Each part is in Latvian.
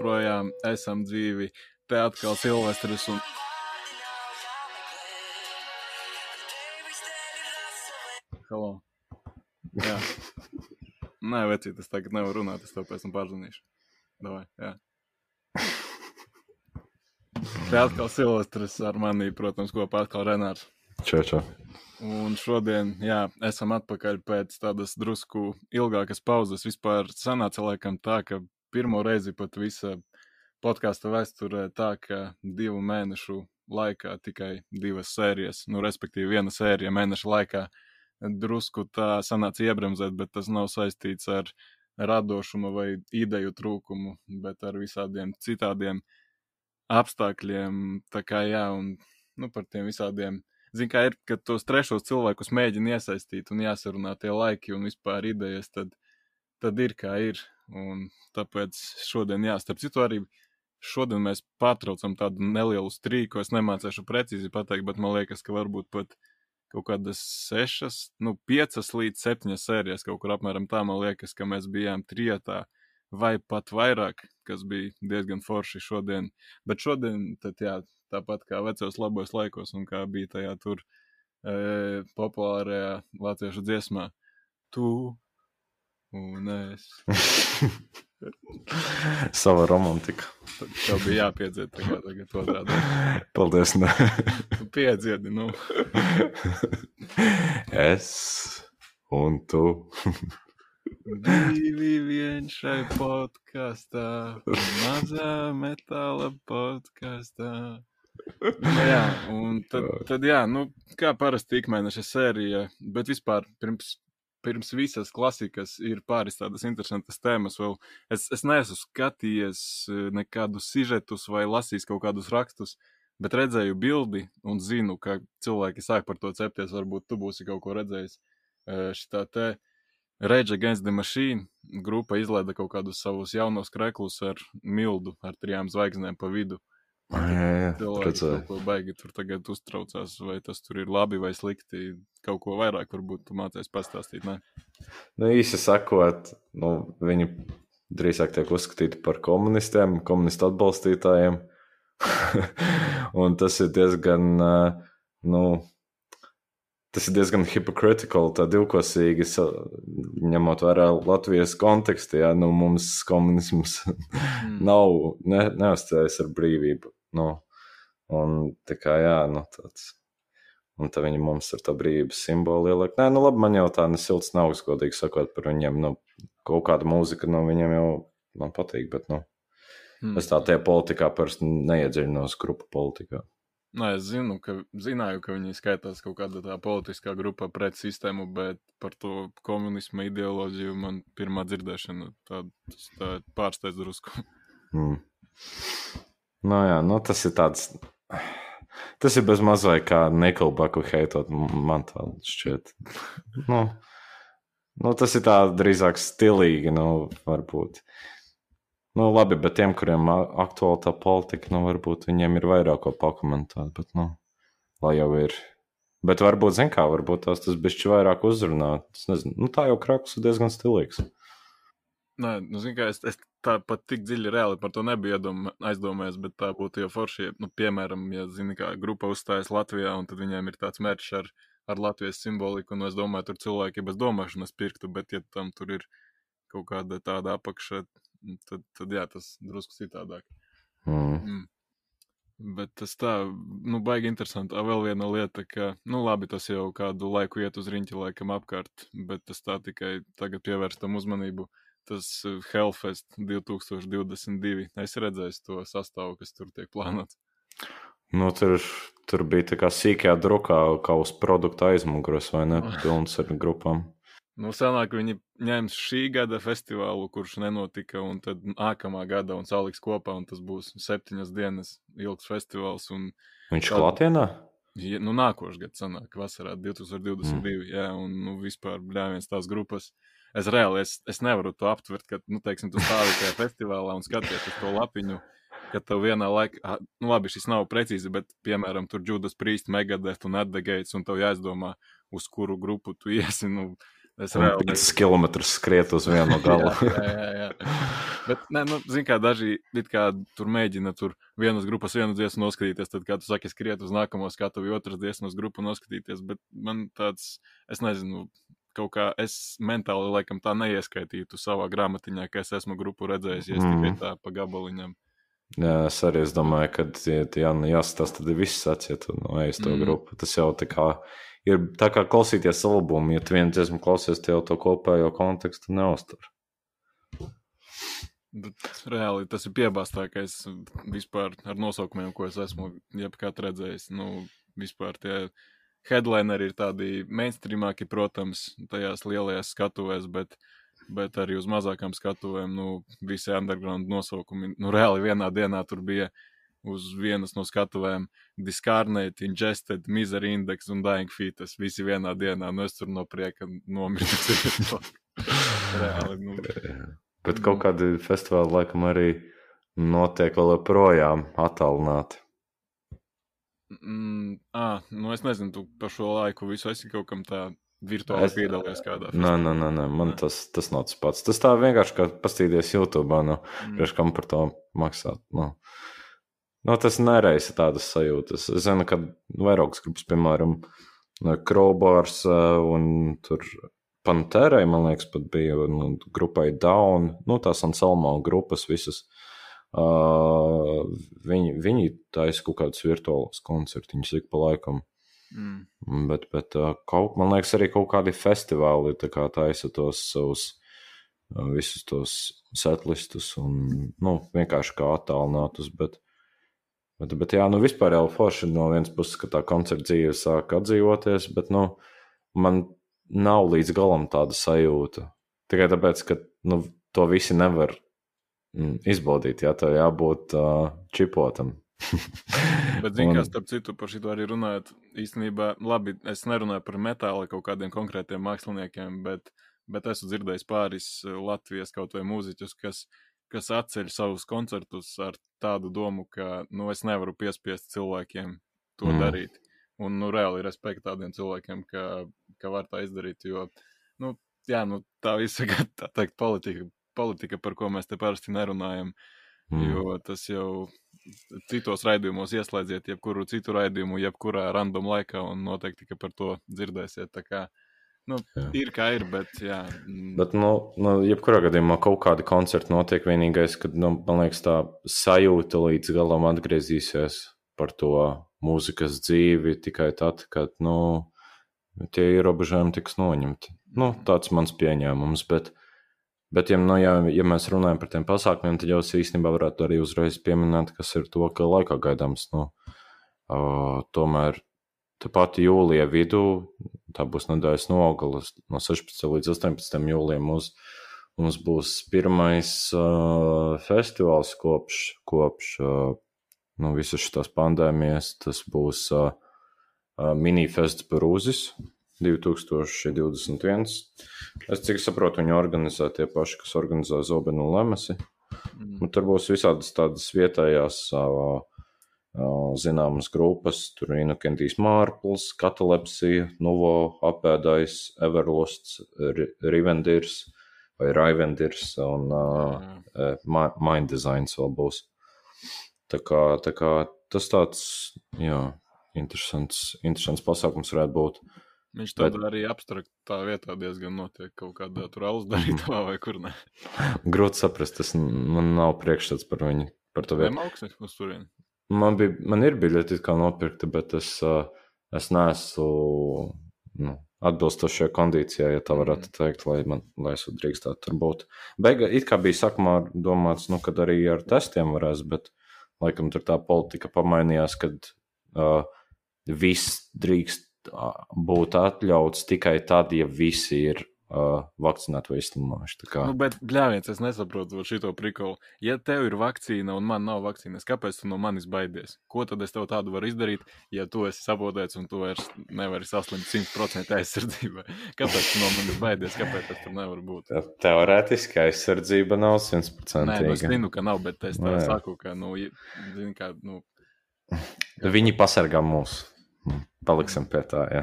Joprojām esam dzīvi. Te atkal Silvestris un Halo. Jā. Nē, vecīt, es tagad nevaru runāt, es tev pēc tam pārzvanīšu. Davai, jā. Te atkal Silvestris ar mani, protams, kopā atkal Renārs. Čau, čau. Un šodien, jā, esam atpakaļ pēc tādas drusku ilgākas pauzes. Vispār sanāca laikam tā, ka pirmo reizi pat visa podkāstu vēsturē tā, ka divu mēnešu laikā tikai divas sērijas, nu, respektīvi viena sērija mēneša laikā drusku tā sanāca iebremzēt, bet tas nav saistīts ar radošumu vai ideju trūkumu, bet ar visādiem citādiem apstākļiem. Tā kā jā, un nu, par tiem visādiem Zini, kā ir, kad tos trešos cilvēkus mēģina iesaistīt un jāsarunā tie laiki un vispār idejas, tad, tad ir kā ir. Un tāpēc šodien, jā, starp citu, arī šodien mēs pārtraucam tādu nelielu strīku. Es nemācīšu precīzi pateikt, bet man liekas, ka varbūt pat kaut kādas sešas, nu, piecas līdz septiņas sērijas kaut kur apmēram tā. Man liekas, ka mēs bijām trijotā vai pat vairāk, kas bija diezgan forši šodien. Bet šodien, tad jā, tāpat kā vecos labos laikos, un kā bija tajā tur e, populārajā latviešu dziesmā. Tu un es. Sava romantika. Tev bija jāpiedzied tagad, tagad otrādi. Paldies. Piedziedi, nu. es un tu. Divi vien šai podkāstā, mazā metāla podkāstā. Nu, jā, un tad, tad jā, nu, kā parasti ikmēneša sērija, bet vispār pirms, pirms visas klasikas ir pāris tādas interesantas tēmas. Vēl es, es neesmu skatījies nekādus sižetus vai lasījis kaut kādus rakstus, bet redzēju bildi un zinu, ka cilvēki sāk par to cepties. Varbūt tu būsi kaut ko redzējis. Šitā te Rage Against the Machine grupa izlaida kaut kādus savus jaunos kreklus ar mildu, ar trijām zvaigznēm pa vidu. Cilvēki kaut ko baigi tur tagad uztraucās, vai tas tur ir labi vai slikti. Kaut ko vairāk varbūt tu mācies pastāstīt. Ne? Nu, īsi sakot, nu, viņi drīzāk tiek uzskatīti par komunistiem, komunistu atbalstītājiem. Un tas ir diezgan, nu, tas ir diezgan hypocritical, tā divkosīgi, ņemot vērā Latvijas kontekstu. Jā, nu, mums komunisms Mm. nav, ne, neuzstājas ar brīvību. Nu, un tā kā, jā, nu, tāds. Un tad viņi mums ar to brīvības simbolu ieliek. Nē, nu labi, man jau tā nesilts nav, godīgi sakot, par viņiem. Nu, kaut kāda mūzika no viņiem jau man patīk, bet, nu, Mm. es tā tie politikā parasti neiedziļinos grupu politikā. Nē, es zinu, ka zināju, ka viņi skaitās kaut kāda tā politiskā grupa pret sistēmu, bet par to komunismu ideoloģiju man pirmā dzirdēšana tā, tā pārsteidz drusku. Mm. Nu, jā, nu, tas ir tāds. Tas ir bez mazliet kā Nikolbaku heitot, man tā šķiet. Nu, nu, tas ir tā drīzāk stilīgi, nu, varbūt. Nu, labi, bet tiem, kuriem aktuāli tā politika, nu, varbūt viņiem ir vairāk ko pakomentēt, bet, nu, lai jau ir. Bet varbūt, zin kā, varbūt tās tas bišķi vairāk uzrunā. Es nezinu, nu, tā jau kraks ir diezgan stilīgs. Nē, nu, zini, kā es, es tā pat tik dziļi reāli par to nebiju iedom- aizdomājies, bet tā būtu jau forši, ja, nu, piemēram, ja, zini, kā grupa uzstājas Latvijā, un tad viņiem ir tāds mērķis ar, ar Latvijas simboliku, un es domāju, tur cilvēki bez domāšanas pirktu, bet, ja tam tur ir kaut kāda tāda apakša, tad, tad jā, tas drusku citādāk. Mm. Mm. Bet tas tā, nu, baigi interesanti. Ā, Vēl viena lieta, ka, nu, labi, tas jau kādu laiku iet uz riņķi, laikam, apkārt, bet tas tā tikai tagad pievērstam uzmanību. Tas eh, Hellfest 2022. Es redzēju to sastāvu, kas tur tiek plānots. Nu, tur, tur bija tā kā sīkajā drukā, kā uz produkta aizmugures, vai ne? Pilns ar grupām. Nu, senāk viņi ņems šī gada festivālu, kurš nenotika, un tad nākamā gada un saliks kopā, un tas būs septiņas dienas ilgs festivāls. Un, Viņš Tāda- klātienā? Ja, nu, nākošais gads sanāk, vasarā 2022. Mm. Jā, un nu, vispār bļāviens tās grupas. Es reāli es, es nevaru to aptvert, ka, nu, teiksim, tu stāvi tajā festivālā un skaties uz to lapiņu, ka tev vienā laikā, nu, labi, šis nav precīzi, bet, piemēram, tur Judas Priest, Megadeth un Addegates, un tev jāizdomā, uz kuru grupu tu iesi. Nu, Es reāli 5 km skriet uz vienu galu. jā, jā, jā, jā. Bet, nē, nu, zin kā daži kā tur mēģina tur vienas grupas vienu dziesmu noskatīties, tad, kā tu saki, skriet uz nākamo skatuvi, otras dziesmas grupu noskatīties, bet man tāds, es nezinu, kaut kā es mentāli laikam tā neieskaitītu savā grāmatiņā, ka es esmu grupu redzējis, ja es mm. tikai tā pa gabaliņam. Jā, es arī es domāju, ka, jā, nu, jāstāsta, tad ir viss atsiet no, ej uz to mm. grupu. Tas jau tā kā ir tā kā klausīties albumu, ja tu vienu dziesmu klausies, tev to kopējo kontekstu neuztur. Bet reāli tas ir piebāztākais vispār ar nosaukumiem, ko es esmu jebkad redzējis. Nu, vispār tie headlineri ir tādi mainstreamāki, protams, tajās lielajās skatuvēs, bet bet arī uz mazākām skatuvēm, nu, visi underground nosaukumi. Nu, reāli vienā dienā tur bija uz vienas no skatuvēm Discarnate, Ingested, Misery Index un Dying Fetus. Visi vienā dienā, nu, es tur no prieka nomiru. reāli, nu. Bet kaut kādi festivāli laikam arī notiek vēl joprojām attālināti. Mm, à, nu es nezinu, tu par šo laiku visu esi kaut kam tā virtuāli es, piedalījies kādā. Nē, nē, nē, nē, man tas, tas nav tas pats. Tas tā vienkārši kā pastīties YouTube, nu, mm. kam par to maksāt. Nu. Nu, tas nereisa tādas sajūtas. Es zinu, ka vairākas grupas, piemēram, Crowbars un tur Pantērai, man liekas, pat bija nu, grupai Down, nu, tās Anselmo grupas visas. Uh, viņi, viņi taisa kaut kādus virtuālus koncertiņus ik pa laikam. Mm. Bet, bet kaut, man liekas, arī kaut kādi festivāli kā taisa tos savus visus tos setlistus un nu, vienkārši kā attālinātus. Bet, bet, bet jā, nu vispār jau forši no vienas puses, ka tā koncerta dzīve sāk atdzīvoties, bet nu, man nav līdz galam tāda sajūta. Tikai tāpēc, ka nu, to visi nevar mm, izbaudīt, ja tev jābūt uh, čipotam. Bet, zināmā mērā, starp citu, par šo arī runājot, īstenībā, labi, es nerunāju par metāla kaut kādiem konkrētiem māksliniekiem, bet, bet esmu dzirdējis pāris Latvijas kaut vai mūziķus, kas, kas atceļ savus koncertus ar tādu domu, ka, nu, es nevaru piespiest cilvēkiem to mm. darīt. Un, nu, reāli respekt tādiem cilvēkiem, ka, ka var tā izdarīt, jo, nu, jā, nu, tā visa, tā teikt, politika, politika, par ko mēs te parasti nerunājam, mm. jo tas jau citos raidījumos ieslēdziet jebkuru citu raidījumu, jebkurā random laikā, un noteikti par to dzirdēsiet. Tā kā, nu, jā. ir kā ir, bet, jā. Mm. Bet, nu, nu, jebkurā gadījumā kaut kādi koncerti notiek. Vienīgais, kad, nu, man liekas, tā sajūta līdz galam atgriezīsies par to mūzikas dzīvi tikai tad, kad, nu, tie ierobežojumi tiks noņemti. Nu, tāds mans pieņēmums, bet Bet, ja, nu, ja, ja mēs runājam par tiem pasākumiem, tad jau īstenībā varētu arī uzreiz pieminēt, kas ir to, ka laikā gaidāms. Nu, uh, tomēr tepat jūlijā vidū, tā būs nedēļas nogalas, no 16 līdz 18 jūlijam, mums, mums būs pirmais uh, festivāls kopš, kopš uh, nu, visas šīs pandēmijas. Tas būs uh, uh, minifests Brūzis 2021. Es cik saprotu, viņi organizē tie paši, kas organizē Zobenu un Lemesi. Mm. Un tur būs visādas tādas vietējās uh, uh, zināmas grupas. Tur ir Inokentijas Mārpls, Katalepsija, Nuvo, Apēdājs, Everlosts, Rivendirs vai Raivendirs un uh, mm. Mind Designs vēl būs. Tā kā, tā kā tas tāds, jā, interesants, interesants pasākums varētu būt. Viņš tādā Bet... arī abstraktā vietā diezgan notiek kaut kādā tur alus darītavā vai kur ne. Grūti saprast, tas man nav priekšstats par viņu. Par to vietu. Augsne uz turieni. Man, bija, man ir biļeti kā nopirkta, bet es, es neesmu nu, atbilstošajā kondīcijā, ja tā varētu mm. teikt, lai, man, lai es drīkstētu tur būt. Beiga, it kā bija sākumā domāts, nu, kad arī ar testiem varēs, bet laikam tur tā politika pamainījās, kad uh, viss drīkst būtu atļauts tikai tad, ja visi ir uh, vakcinēti vai izslimojuši. Kā... Nu, bet, bļāviens, es nesaprotu šo prikolu. Ja tev ir vakcīna un man nav vakcīnas, kāpēc tu no manis baidies? Ko tad es tev tādu varu izdarīt, ja tu esi sabotēts un tu vairs nevari saslimt 100% aizsardzībai? Kāpēc tu no manis baidies? Kāpēc tas tur nevar būt? Teorētiski aizsardzība nav 100%. Nē, nu, es zinu, ka nav, bet es Nē. saku, ka, nu, zini, kā, nu. Viņi pasargā mūs. Paliksim pie tā, jā.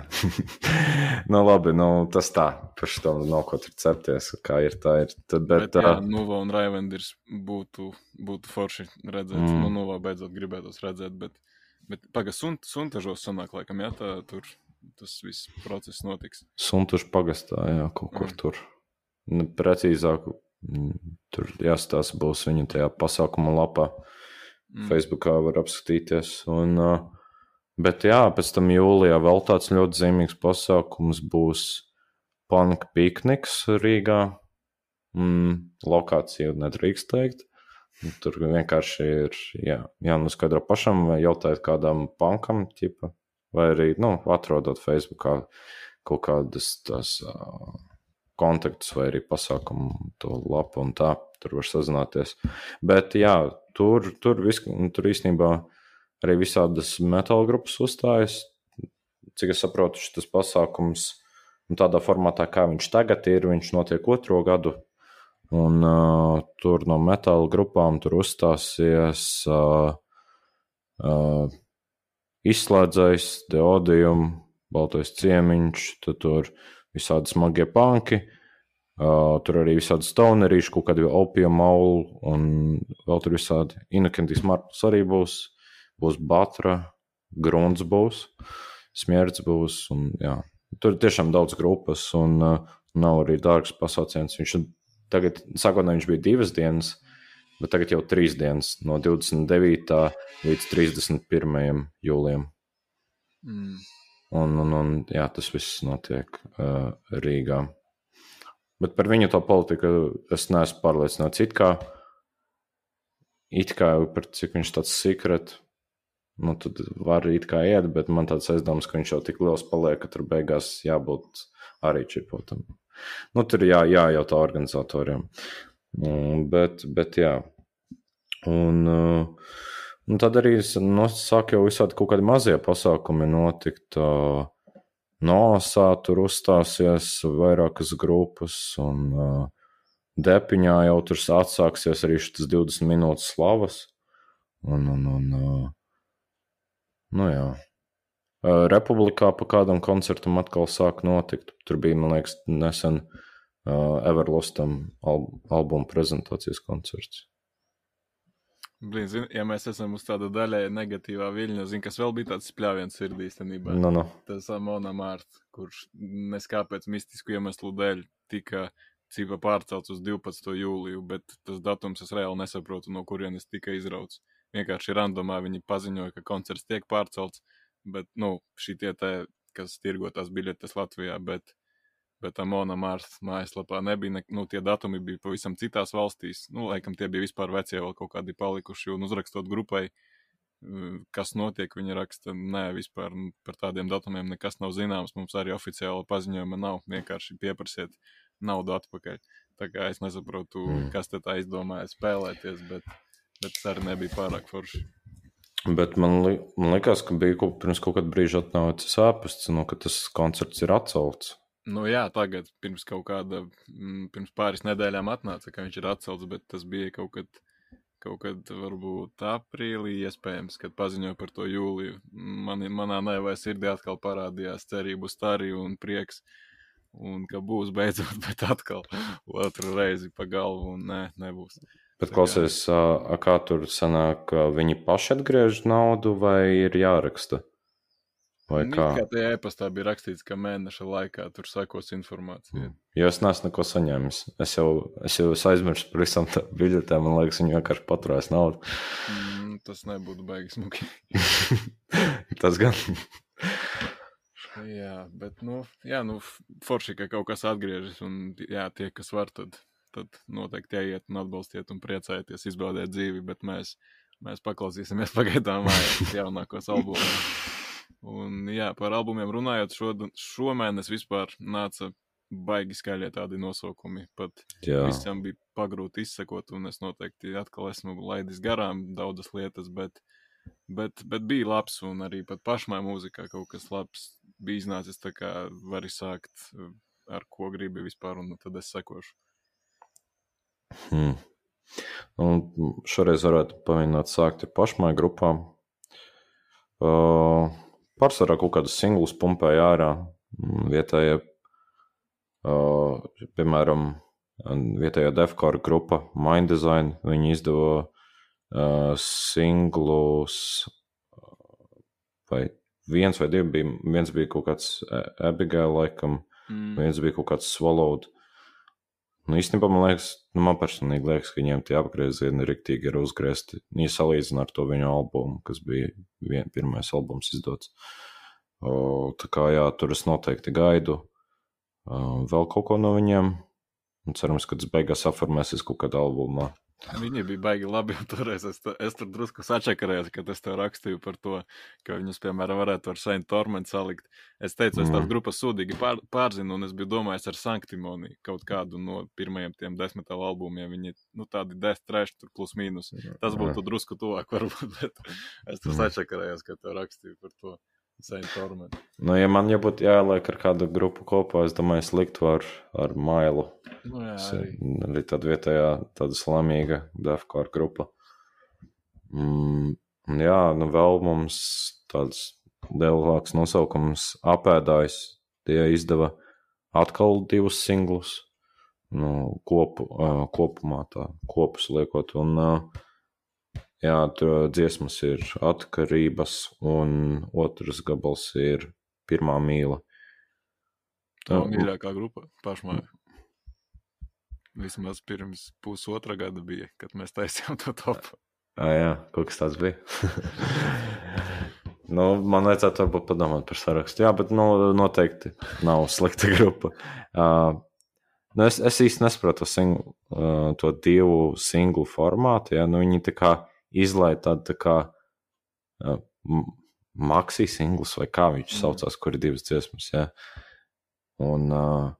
nu, labi, nu, tas tā, par šo nav ko tur cepties, kā ir tā ir. Tad, bet, Bet, jā, uh, Nuva un Raivendirs būtu, būtu forši redzēt. Mm. Nu, Nuva beidzot gribētos redzēt, bet, bet pagaidi, sun, suntažos sanāk, laikam, jā, tā tur tas viss process notiks. Suntušu pagastā, jā, kaut kur Mm. tur. Nu, precīzāk, mm, tur jāstāsta būs viņa tajā pasākuma lapā. Mm. Facebookā var apskatīties. Un, uh, bet jā, pēc tam jūlijā vēl tāds ļoti zīmīgs pasākums būs Punk pikniks Rīgā. Mm, lokāciju nedrīkst teikt. Tur vienkārši ir jā, jānoskaidro pašam, vai jautājot kādam punkam, ķipa, vai arī nu, atrodot Facebookā kaut kādas tās uh, kontaktus vai arī pasākumu to lapu un tā. Tur var sazināties. Bet jā, tur, tur, vis, tur īstenībā arī visādas metāla grupas uzstājas. Cik es saprotu, šis pasākums un tādā formātā, kā viņš tagad ir, viņš notiek otro gadu. Un uh, tur no metāla grupām tur uzstāsies uh, uh, izslēdzējs, deodijum, baltais ciemiņš, tad tur visādi smagie panki. Uh, tur arī visādi stonerīši, kaut kādi opija mauli, un vēl tur visādi inakentīs marpus arī būs. Būs batra, grunts būs, smierds būs, un jā. Tur ir tiešām daudz grupas, un uh, nav arī dārgs pasauciens. Viņš tagad, sākotnēji viņš bija divas dienas, bet tagad jau trīs dienas, no 29. līdz 31. jūlijam. Mm. Un, un, un jā, tas viss notiek uh, Rīgā. Bet par viņu to politiku es neesmu pārliecināts. It kā, it kā par cik viņš tāds secret, nu tad var it kā iet, bet man tāds aizdoms, ka viņš jau tik liels paliek, ka tur beigās jābūt arī čipotam. Nu, tur jā, jājautā organizatoriem. Mm, bet, bet jā. Un, uh, un tad arī nu, sāk jau visādi kaut kādi mazie pasākumi notikt. Uh, Nosā tur uzstāsies vairākas grupas, un uh, Depiņā jau tur atsāksies arī šis 20 minūtes slavas. Un, un, un, uh, nu jā. Uh, Republikā pa kādam koncertam atkal sāk notikt. Tur bija, man liekas, nesen uh, Everlostam al albuma prezentācijas koncerts. Zin, ja mēs esam uz tāda daļai negatīvā viļņa, zinu, kas vēl bija tāds spļāviens sirdī īstenībā. Nu, nu. Tas Amona Mārts, kurš neskāpēc mistisku iemeslu dēļ tika cīpa pārcelts uz 12. jūliju, bet tas datums es reāli nesaprotu, no kurienes tika izrauts. Vienkārši randomā viņi paziņoja, ka koncerts tiek pārcelts, bet, nu, šī tie te, kas tirgo tās biļetes Latvijā, bet, bet Amona Mārts mājaslapā nebija, ne, nu, tie datumi bija pavisam citās valstīs. Nu, laikam tie bija vispār vecie vēl kaut kādi palikuši, un uzrakstot grupai, mm, kas notiek, viņi raksta, nē, vispār nu, par tādiem datumiem nekas nav zināms, mums arī oficiāla paziņojuma nav, vienkārši pieprasiet naudu atpakaļ. Tā kā es nesaprotu, mm. kas te tā izdomāja spēlēties, bet, bet arī nebija pārāk forši. Bet man, li man liekas, ka bija kaut, pirms kaut kāda brīža atnācis āpasts, nu, ka tas koncerts ir atcelts. Nu jā, tagad pirms kaut kāda, mm, pirms pāris nedēļām atnāca, ka viņš ir atcelts, bet tas bija kaut kad, kaut kad varbūt aprīlī, iespējams, kad paziņoja par to jūliju. Man, manā nevai sirdī atkal parādījās cerību stari un prieks, un ka būs beidzot, bet atkal otru reizi pa galvu, un nē, nebūs. Bet klausies, a kā tur sanāk, viņi paši atgriež naudu vai ir jāraksta? Vai Nu, kā? Kā tajā e-pastā bija rakstīts, ka mēneša laikā tur sekos informācija. Jo es neesmu neko saņēmis. Es jau, es jau esmu aizmirsis par visām tām biļetēm. Man liekas, viņi vienkārši paturēs naudu. Mm, tas nebūtu beigas smuki. Tas gan. Jā, bet, nu, jā, nu, forši, ka kaut kas atgriežas, un, jā, tie, kas var, tad, tad noteikti jāiet un atbalstiet un priecājieties, izbaudiet dzīvi, bet mēs, mēs paklausīsimies pagaidām mājās jaunākos albumus. Un, jā, par albumiem runājot, šo, šomēnes vispār nāca baigi skaļie tādi nosaukumi, pat Jā, visam bija pagrūti izsekot, un es noteikti atkal esmu laidis garām daudzas lietas, bet, bet, bet bija labs, un arī pat pašmai mūzikā kaut kas labs bija iznācis, tā kā vari sākt eh, ar ko gribi vispār, un tad es sekošu. Hmm. un šoreiz varētu pamēģināt sākt ar pašmai grupām. Uh, pārsvarā kaut kādus singlus pumpēja ārā. Vietējie, uh, piemēram, vietējā defkora grupa Mind Design, viņi izdeva uh, singlus, vai viens vai divi bija, viens bija kaut kāds Abigail laikam, mm. viens bija kaut kāds Swallowed. Nu, īstenībā man liekas, nu, man personīgi liekas, ka viņiem tie apgriezieni riktīgi ir uzgriezti. Ja salīdzina ar to viņu albumu, kas bija vien, pirmais albums izdots. O, tā kā jā, tur es noteikti gaidu uh, vēl kaut ko no viņiem. Un cerams, ka tas beigās apformēsies kaut kādā albumā. Viņi bija baigi labi, un toreiz es, es tur drusku sačakarējos, kad es tev rakstīju par to, ka viņus, piemēram, varētu ar Saint Torment salikt. Es teicu, es tās mm. grupas sūdīgi pār, pārzinu, un es biju domājis ar Sanktimoni kaut kādu no pirmajiem tiem desmitālu albumiem. Viņi, nu, tādi death trash, tur plus mīnus. Tas būtu drusku tuvāk, varbūt, bet es tur sačakarējos, kad tev rakstīju par to. Nu, ja man jau būtu jāieliek ar kādu grupu kopā, es domāju, es liktu ar, ar mailu. Nu, jā, arī. arī tāda vietējā, tāda slamīga defkāra grupa. Mm, jā, nu vēl mums tāds lielāks nosaukums apēdājs. Tie izdeva atkal divus singlus, nu, kopu, kopumā tā, kopus liekot. Un, uh, Jā, tur dziesmas ir atkarības, un otrs gabals ir pirmā mīla. Tā ir mīļākā grupa pašmā. Vismaz pirms pusotra gada bija, kad mēs taisījām to topu. Ah, jā, kaut kas tāds bija. nu, man vajadzētu varbūt padomāt par sarakstu. Jā, bet nu, noteikti nav slikta grupa. Uh, nu, es, es īsti nesaprotu sing, uh, to divu singlu formātu. Ja? Nu, viņi tā kā izlaiž tādu tā kā uh, maksīs singls, vai kā viņš mm. saucās, kur ir divas dziesmas. Ja? Un uh,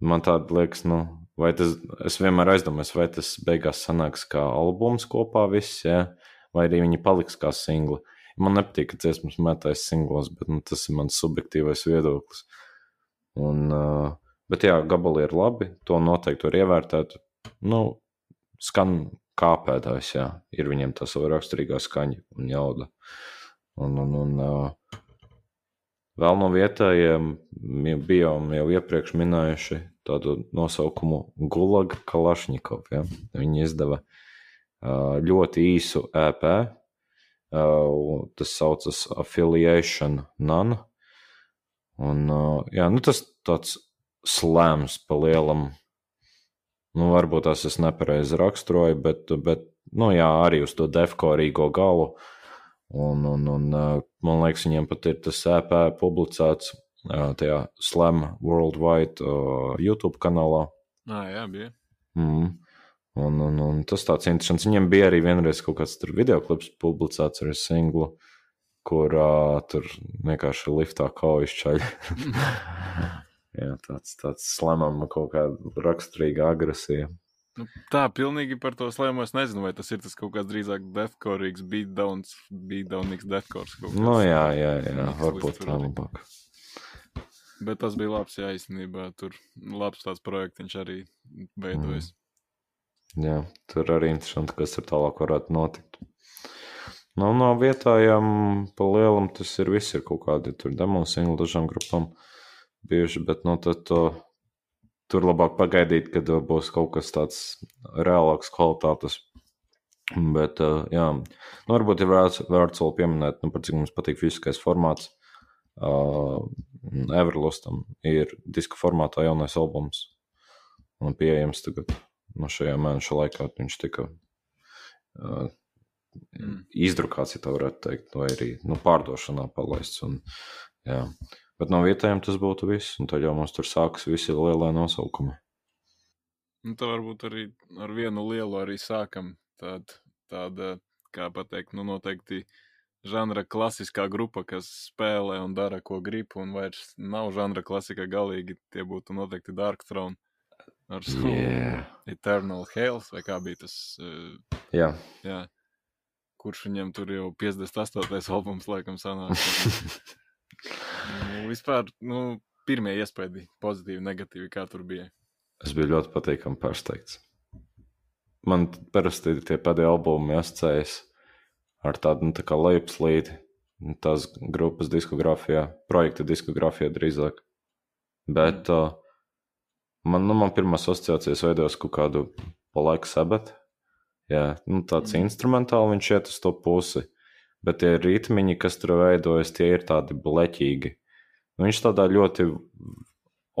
man tāda liekas, nu, vai tas, es vienmēr aizdomājos, vai tas beigās sanāks kā albums kopā viss, ja? vai arī viņi paliks kā singli. Man nepatīk, ka dziesmas metājas singlos, bet nu, tas ir mans subjektīvais viedoklis. Un, uh, bet jā, gabali ir labi, to noteikti var ievērtēt. Nu, skan kāpētājs, jā, ir viņiem tā sava raksturīgā skaņa un jauda. Un, un, un uh, vēl no vietējiem bijām jau iepriekš minējuši tādu nosaukumu Gulaga Kalašņikov. Ja? Viņi izdeva uh, ļoti īsu EP, uh, tas saucas Affiliation None. Un, jā, nu tas tāds slēms pa lielam Nu, varbūt tas es nepareizi raksturoju, bet, bet nu, jā, arī uz to defkorīgo galu. Un, un, un man liekas, viņiem pat ir tas EP publicēts tajā Slam Worldwide YouTube kanālā. Ah, jā, bija. Mm. Un, un, un tas tāds interesants. Viņiem bija arī vienreiz kaut kāds video klips publicēts ar singlu, kur uh, tur vienkārši liftā kaujas čaļi. Jā, tāds, tāds slamam kaut kāda raksturīga agresija. Nu, tā, pilnīgi par to slēmu es nezinu, vai tas ir tas kaut kāds drīzāk deathcore, beatdowns, beatdownīgs deathcore. Nu, jā, jā, jā, varbūt tā labāk. Bet tas bija labs, jā, īstenībā tur labs tāds projektiņš arī veidojas. Mm. Jā, tur arī interesanti, kas tur tālāk varētu notikt. Nu, no vietājām pa lielam tas ir viss, ir kaut kādi tur demo singli dažām grupām. Uh, bijuši, bet nu, tad, to, tur labāk pagaidīt, kad būs kaut kas tāds reālāks kvalitātes. Bet, jā, nu, varbūt ir vērts, vērts vēl pieminēt, nu, par cik mums patīk fiziskais formāts. Uh, Everlustam ir diska formātā jaunais albums. Un pieejams tagad, no nu, šajā mēneša laikā viņš tika uh, izdrukāts, ja tā varētu teikt, vai arī nu, pārdošanā palaists. Un, jā. Bet no vietējiem tas būtu viss, un tad jau mums tur sākas visi lielie nosaukumi. Nu, tā varbūt arī ar vienu lielu arī sākam. Tāda, tāda kā pateikt, nu noteikti žanra klasiskā grupa, kas spēlē un dara, ko grib, un vairs nav žanra klasika galīgi. Tie būtu noteikti Dark Throne ar savu yeah. Eternal Hales, vai kā bija tas. Uh, jā. jā. Kurš viņam tur jau 58. albums, laikam, sanāk. Nu, vispār, nu, pirmie iespēja pozitīvi, negatīvi, kā tur bija. Es biju ļoti patīkami pārsteigts. Man parasti tie pēdējie albumi asociējas ar tādu nu, tā lejupslīdi. tās grupas diskogrāfijā, projekta diskogrāfijā drīzāk. Bet uh, man, nu, man pirmā asociācijas veidojas kaut kādu Black Sabbath. Jā, nu, tāds mm. instrumentāli viņš iet uz to pusi. Bet tie ritmiņi, kas tur veidojas, tie ir tādi bleķīgi. Nu, viņš tādā ļoti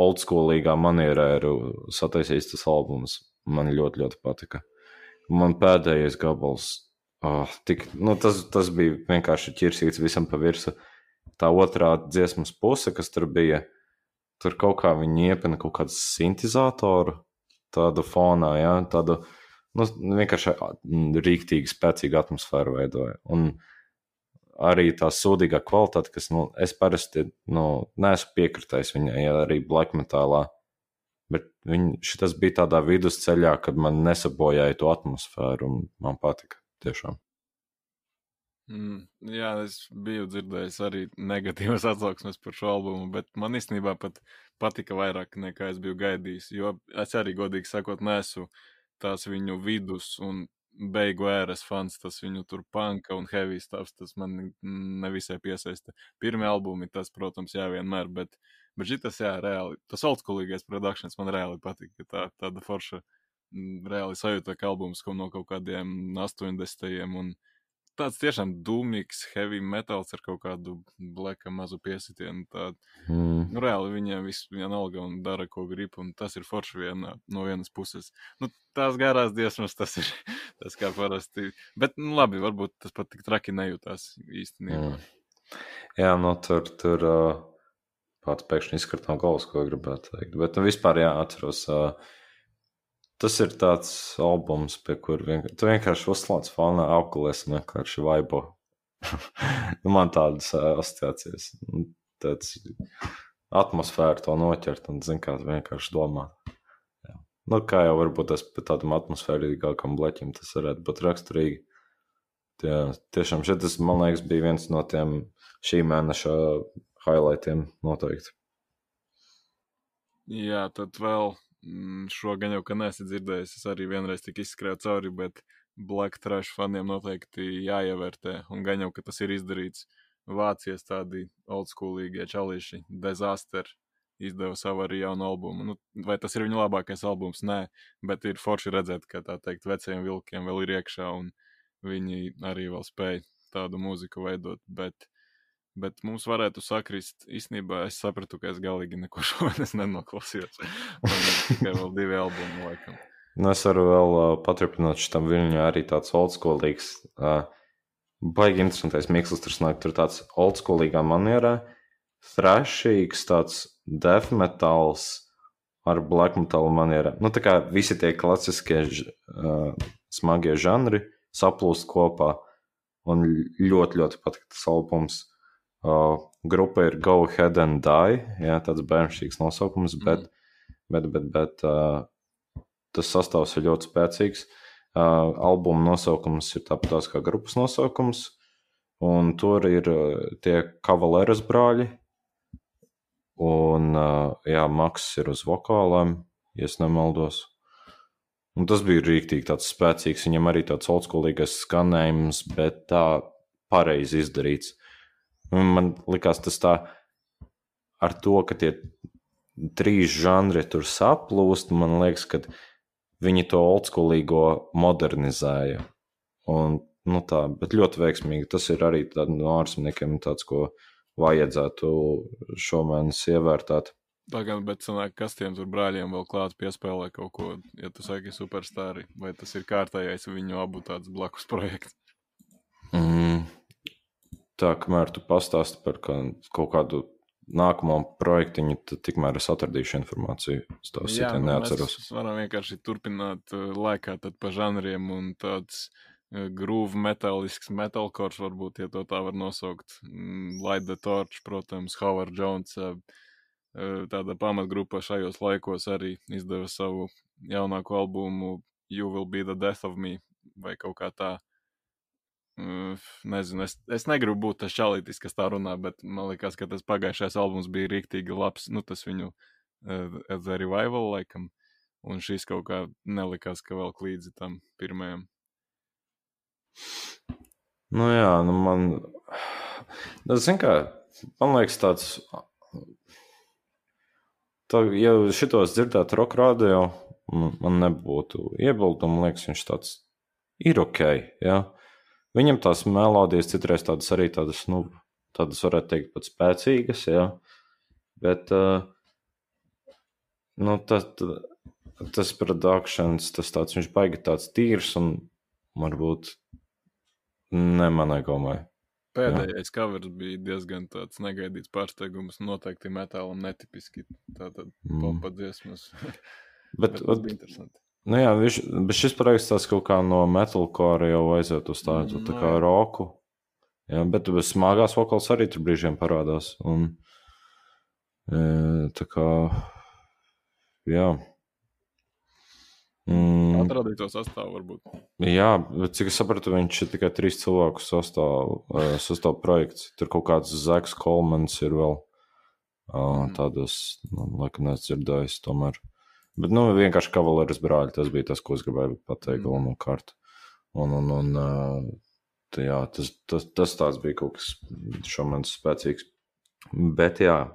oldschoolīgā manierē ir sataisījis tas albums. Man ļoti, ļoti patika. Man pēdējais gabals, oh, tik, nu, tas, tas bija vienkārši ķirsīts visam pa virsmu. Tā otrā dziesmas puse, kas tur bija, tur kaut kā viņi iepina kaut kādu sintēzatoru, tādu fonā, ja, tādu nu, vienkārši rīktīgi spēcīgu atmosfēru veidoja. Un arī tā sūdīgā kvalitāte, kas nu, es parasti nu, neesmu piekritējis viņai, arī black metālā. Bet šis bija tādā vidusceļā, kad man nesabojāja to atmosfēru, un man patika tiešām. Mm, jā, es biju dzirdējis arī negatīvas atsauksmes par šo albumu, bet man īstenībā pat patika vairāk nekā es biju gaidījis. Jo es arī, godīgi sakot, nesu tās viņu vidus un beigu ēras fans, tas viņu tur panka un heavy stāvs, tas man nevisai piesaista. Pirmie albumi, tas, protams, jā, vienmēr, bet, bet šitas, jā, reāli, tas oldschoolīgais produkcijas man reāli patika, tā, tāda forša, reāli sajūta, ka albums no kaut kādiem 80. un tāds tiešām dūmīgs, heavy metals ar kaut kādu bleka mazu piesitienu. Tā, mm. nu, reāli viņiem viss vienalga un dara, ko grib, un tas ir forši vienā, no vienas puses. Nu, tās garās dziesmas, tas ir tas kā parasti. Bet, nu, labi, varbūt tas pat tik traki nejūtās īstenībā. Mm. Jā, nu, tur, tur uh, pats pēkšņi izkrīt no galvas, ko gribētu teikt. Bet, nu, vispār, jā, atceros. Uh, Tas ir tāds albums, pie kura vienkārši, tu vienkārši uzslēdz fonā apgulēs un vienkārši vaibo. nu, man tādas asociācijas. Nu, tāds atmosfēra to noķert un, zin kā, vienkārši domāt. Jā. Nu, kā jau varbūt tas pēc tādam atmosfērīgākam bleķim tas varētu būt raksturīgi. Jā, tiešām šeit tas, man liekas, bija viens no tiem šī mēneša highlightiem noteikti. Jā, tad vēl šo gan jau, ka neesat dzirdējis, es arī vienreiz tik izskrēju cauri, bet Black Trash faniem noteikti jāievērtē, un gan jau, ka tas ir izdarīts. Vācijas tādi oldschoolīgie čalīši, Disaster, izdeva savu arī jaunu albumu. Nu, vai tas ir viņu labākais albums? Nē, bet ir forši redzēt, ka tā teikt, vecajiem vilkiem vēl ir iekšā, un viņi arī vēl spēj tādu mūziku veidot. Bet Bet mums varētu sakrist, īstenībā es sapratu, ka es galīgi neko šodien nenoklausījos. Man ir tikai vēl divi albumi, laikam. Nu, es varu vēl uh, paturpināt šitam viļņu arī tāds oldschoolīgs. Uh, baigi interesantais mikslis tur sanāk, tur tāds oldschoolīgā manierā, thrashīgs, tāds death metals ar black metal manierā. Nu, tā kā visi tie klasiskie uh, smagie žanri saplūst kopā un ļoti, ļoti patīk tas albums. Uh, grupa ir Go Ahead and Die. Jā, tāds bērnišķīgs nosaukums, mm. bet, bet, bet, bet uh, tas sastāvs ir ļoti spēcīgs. Uh, albuma nosaukums ir tāpat kā grupas nosaukums, un tur ir uh, tie kavaleras brāļi. Un, uh, jā, Maks ir uz vokālām, ja nemaldos. Un tas bija rīktīgi tāds spēcīgs, viņam arī tāds oldschoolīgais skanējums, bet tā pareizi izdarīts. Man likās tas tā, ar to, ka tie trīs žanri tur saplūst, man liekas, ka viņi to oldschoolīgo modernizēja. Un, nu tā, bet ļoti veiksmīgi. Tas ir arī no ārzemniekiem tāds, ko vajadzētu šomēnes ievērtēt. Tagad, bet sanāk, kas tiem tur brāļiem vēl klāt piespēlē kaut ko, ja tu saki superstāri, vai tas ir kārtējais viņu abu tāds blakus projekts? Mm, tā, kamēr tu pastāsti par kaut kādu nākamo projektiņu, tad tikmēr es atradīšu informāciju. Es to citu nu, neatceros. Mēs varam vienkārši turpināt uh, laikā pa žanriem un tāds uh, grūvi metālisks metalkors, varbūt, ja to tā var nosaukt. Mm, Light the Torch, protams, Howard Jones. Uh, tāda pamatgrupa šajos laikos arī izdeva savu jaunāko albumu You Will Be the Death of Me vai kaut kā tā. Nezinu, es, es negribu būt tas čalītis, kas tā runā, bet man liekas, ka tas pagājušais albums bija rīktīgi labs. Nu, tas viņu uh, The Revival laikam, un šīs kaut kā nelikās, ka vēl līdzi tam pirmajam. Nu jā, nu man. Nu, Zini, kā man liekas, tāds. Tā, ja šitos dzirdētu roka radio, man, nebūtu iebildumu. Man liekas, viņš tāds ir ok. Ja? Viņam tās melodijas citreiz tādas arī tādas, nu, tādas varētu teikt, pat spēcīgas. Ja? Bet uh, nu, tas, tas produkcijas, tas tāds, viņš baigi tāds tīrs un varbūt ne manai gomai. Pēdējais covers bija diezgan tāds negaidīts pārsteigums. Noteikti metālam netipiski. Tātad Mm. popa dziesmas. Bet, Bet ot, bija interesanti. Nu jā, viņš, bet šis projekts tāds kaut kā no metalcore jau aiziet uz tādu tā Nu kā jā. roku. Jā, bet bez smagās vokāls arī tur brīžiem parādās. Un, e, tā kā, jā. Mm, Atradīto sastāvu varbūt. jā, bet cik es sapratu, viņš ir tikai trīs cilvēku sastāv, eh, sastāv projekts. Tur kaut kāds Zaks Kolmans ir vēl Mhm. tādas, nu, laikam, nedzirdējis tomēr. Bet, nu, vienkārši kavalēris brāļi, tas bija tas, ko es gribēju pateikt Mhm. galvenokārt. Un, un, un tā, jā, tas, tas, tas tāds bija kaut kas šomans spēcīgs. Bet, jā,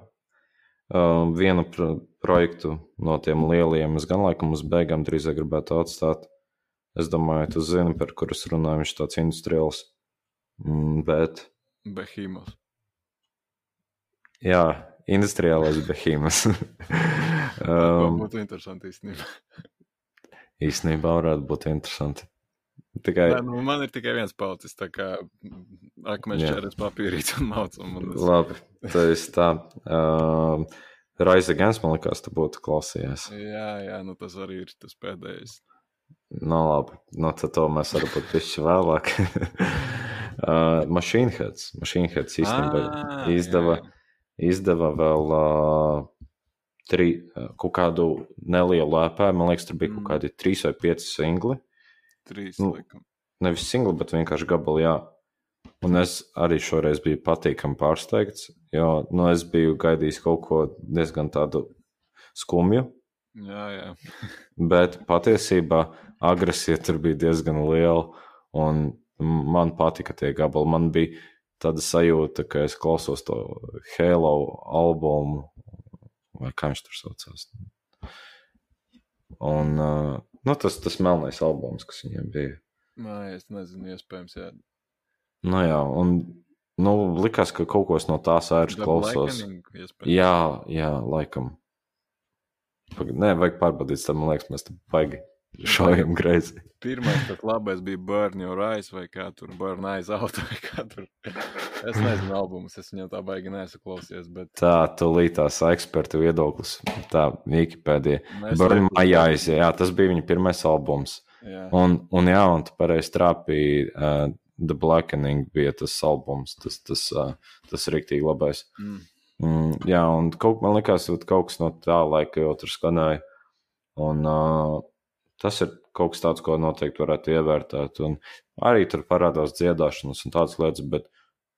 vienu pro projektu no tiem lielajiem es gan laikam uz beigām drīzāk gribētu atstāt. Es domāju, tu zini, par kuru es runāju, viņš tāds industriāls. Mm, Bet, Behīmos. jā, industriālais behīmas. Um, būtu interesanti īstenībā. īstenībā varētu būt interesanti. Tikai, Nē, nu, man ir tikai viens palicis. Tā kā akmens Jā. čēres papīrīts un man tas... labi, tas ir tā. Um, Raisa Gens, man liekas, tu būtu klausījies. Jā, jā, nu tas arī ir tas pēdējais. Nu, labi, nu, tad to mēs varbūt pišķi vēlāk. uh, Machine Heads. Machine Heads īstenībā Ā, izdeva, jā, izdeva vēl uh, tri, kaut kādu nelielu ēpā. Man liekas, tur bija kaut Mm. kādi trīs vai pieci singli. Trīs, Nu, laikam. Nevis singli, bet vienkārši gabali, jā. Un es arī šoreiz biju patīkami pārsteigts, jo nu, es biju gaidījis kaut ko diezgan tādu skumju. Jā, jā. Bet patiesībā agresija tur bija diezgan liela. Un man patika tie gabali. Man bija tāda sajūta, ka es klausos to Halo albumu, vai kā viņš tur saucās. Un nu, tas, tas melnais albums, kas viņiem bija. Nē, es nezinu, iespējams, jā. Nu, jā, un nu, likās, ka kaut ko no tās ēras iespējams. Jā, jā, laikam. Pag- Nē, vajag pārbaudīt, tad man liekas, mēs tam baigi šaujam greizi. Pirmais, tas labais bija Burn Your Eyes vai kā tur Burn Eyes Out vai kā tur. Es nezinu albumus, es viņam tā baigi nesaklausies, bet Tā, tūlītās ekspertu viedoklis, tā Wikipēdija. mēs Burn laikam- My Eyes, jā, tas bija viņa pirmais albums. Jā, Un, un jā, un tu pareizi trāpīji, uh, The Blackening bija tas albums, tas, tas, uh, tas rīktīgi labais. mm. Mm, jā, un kaut, man liekas, ka kaut kas no tā laika jau tur skanēja. Un, uh, tas ir kaut kas tāds, ko noteikti varētu ievērtēt. Un arī tur parādās dziedāšanas un tādas lietas, bet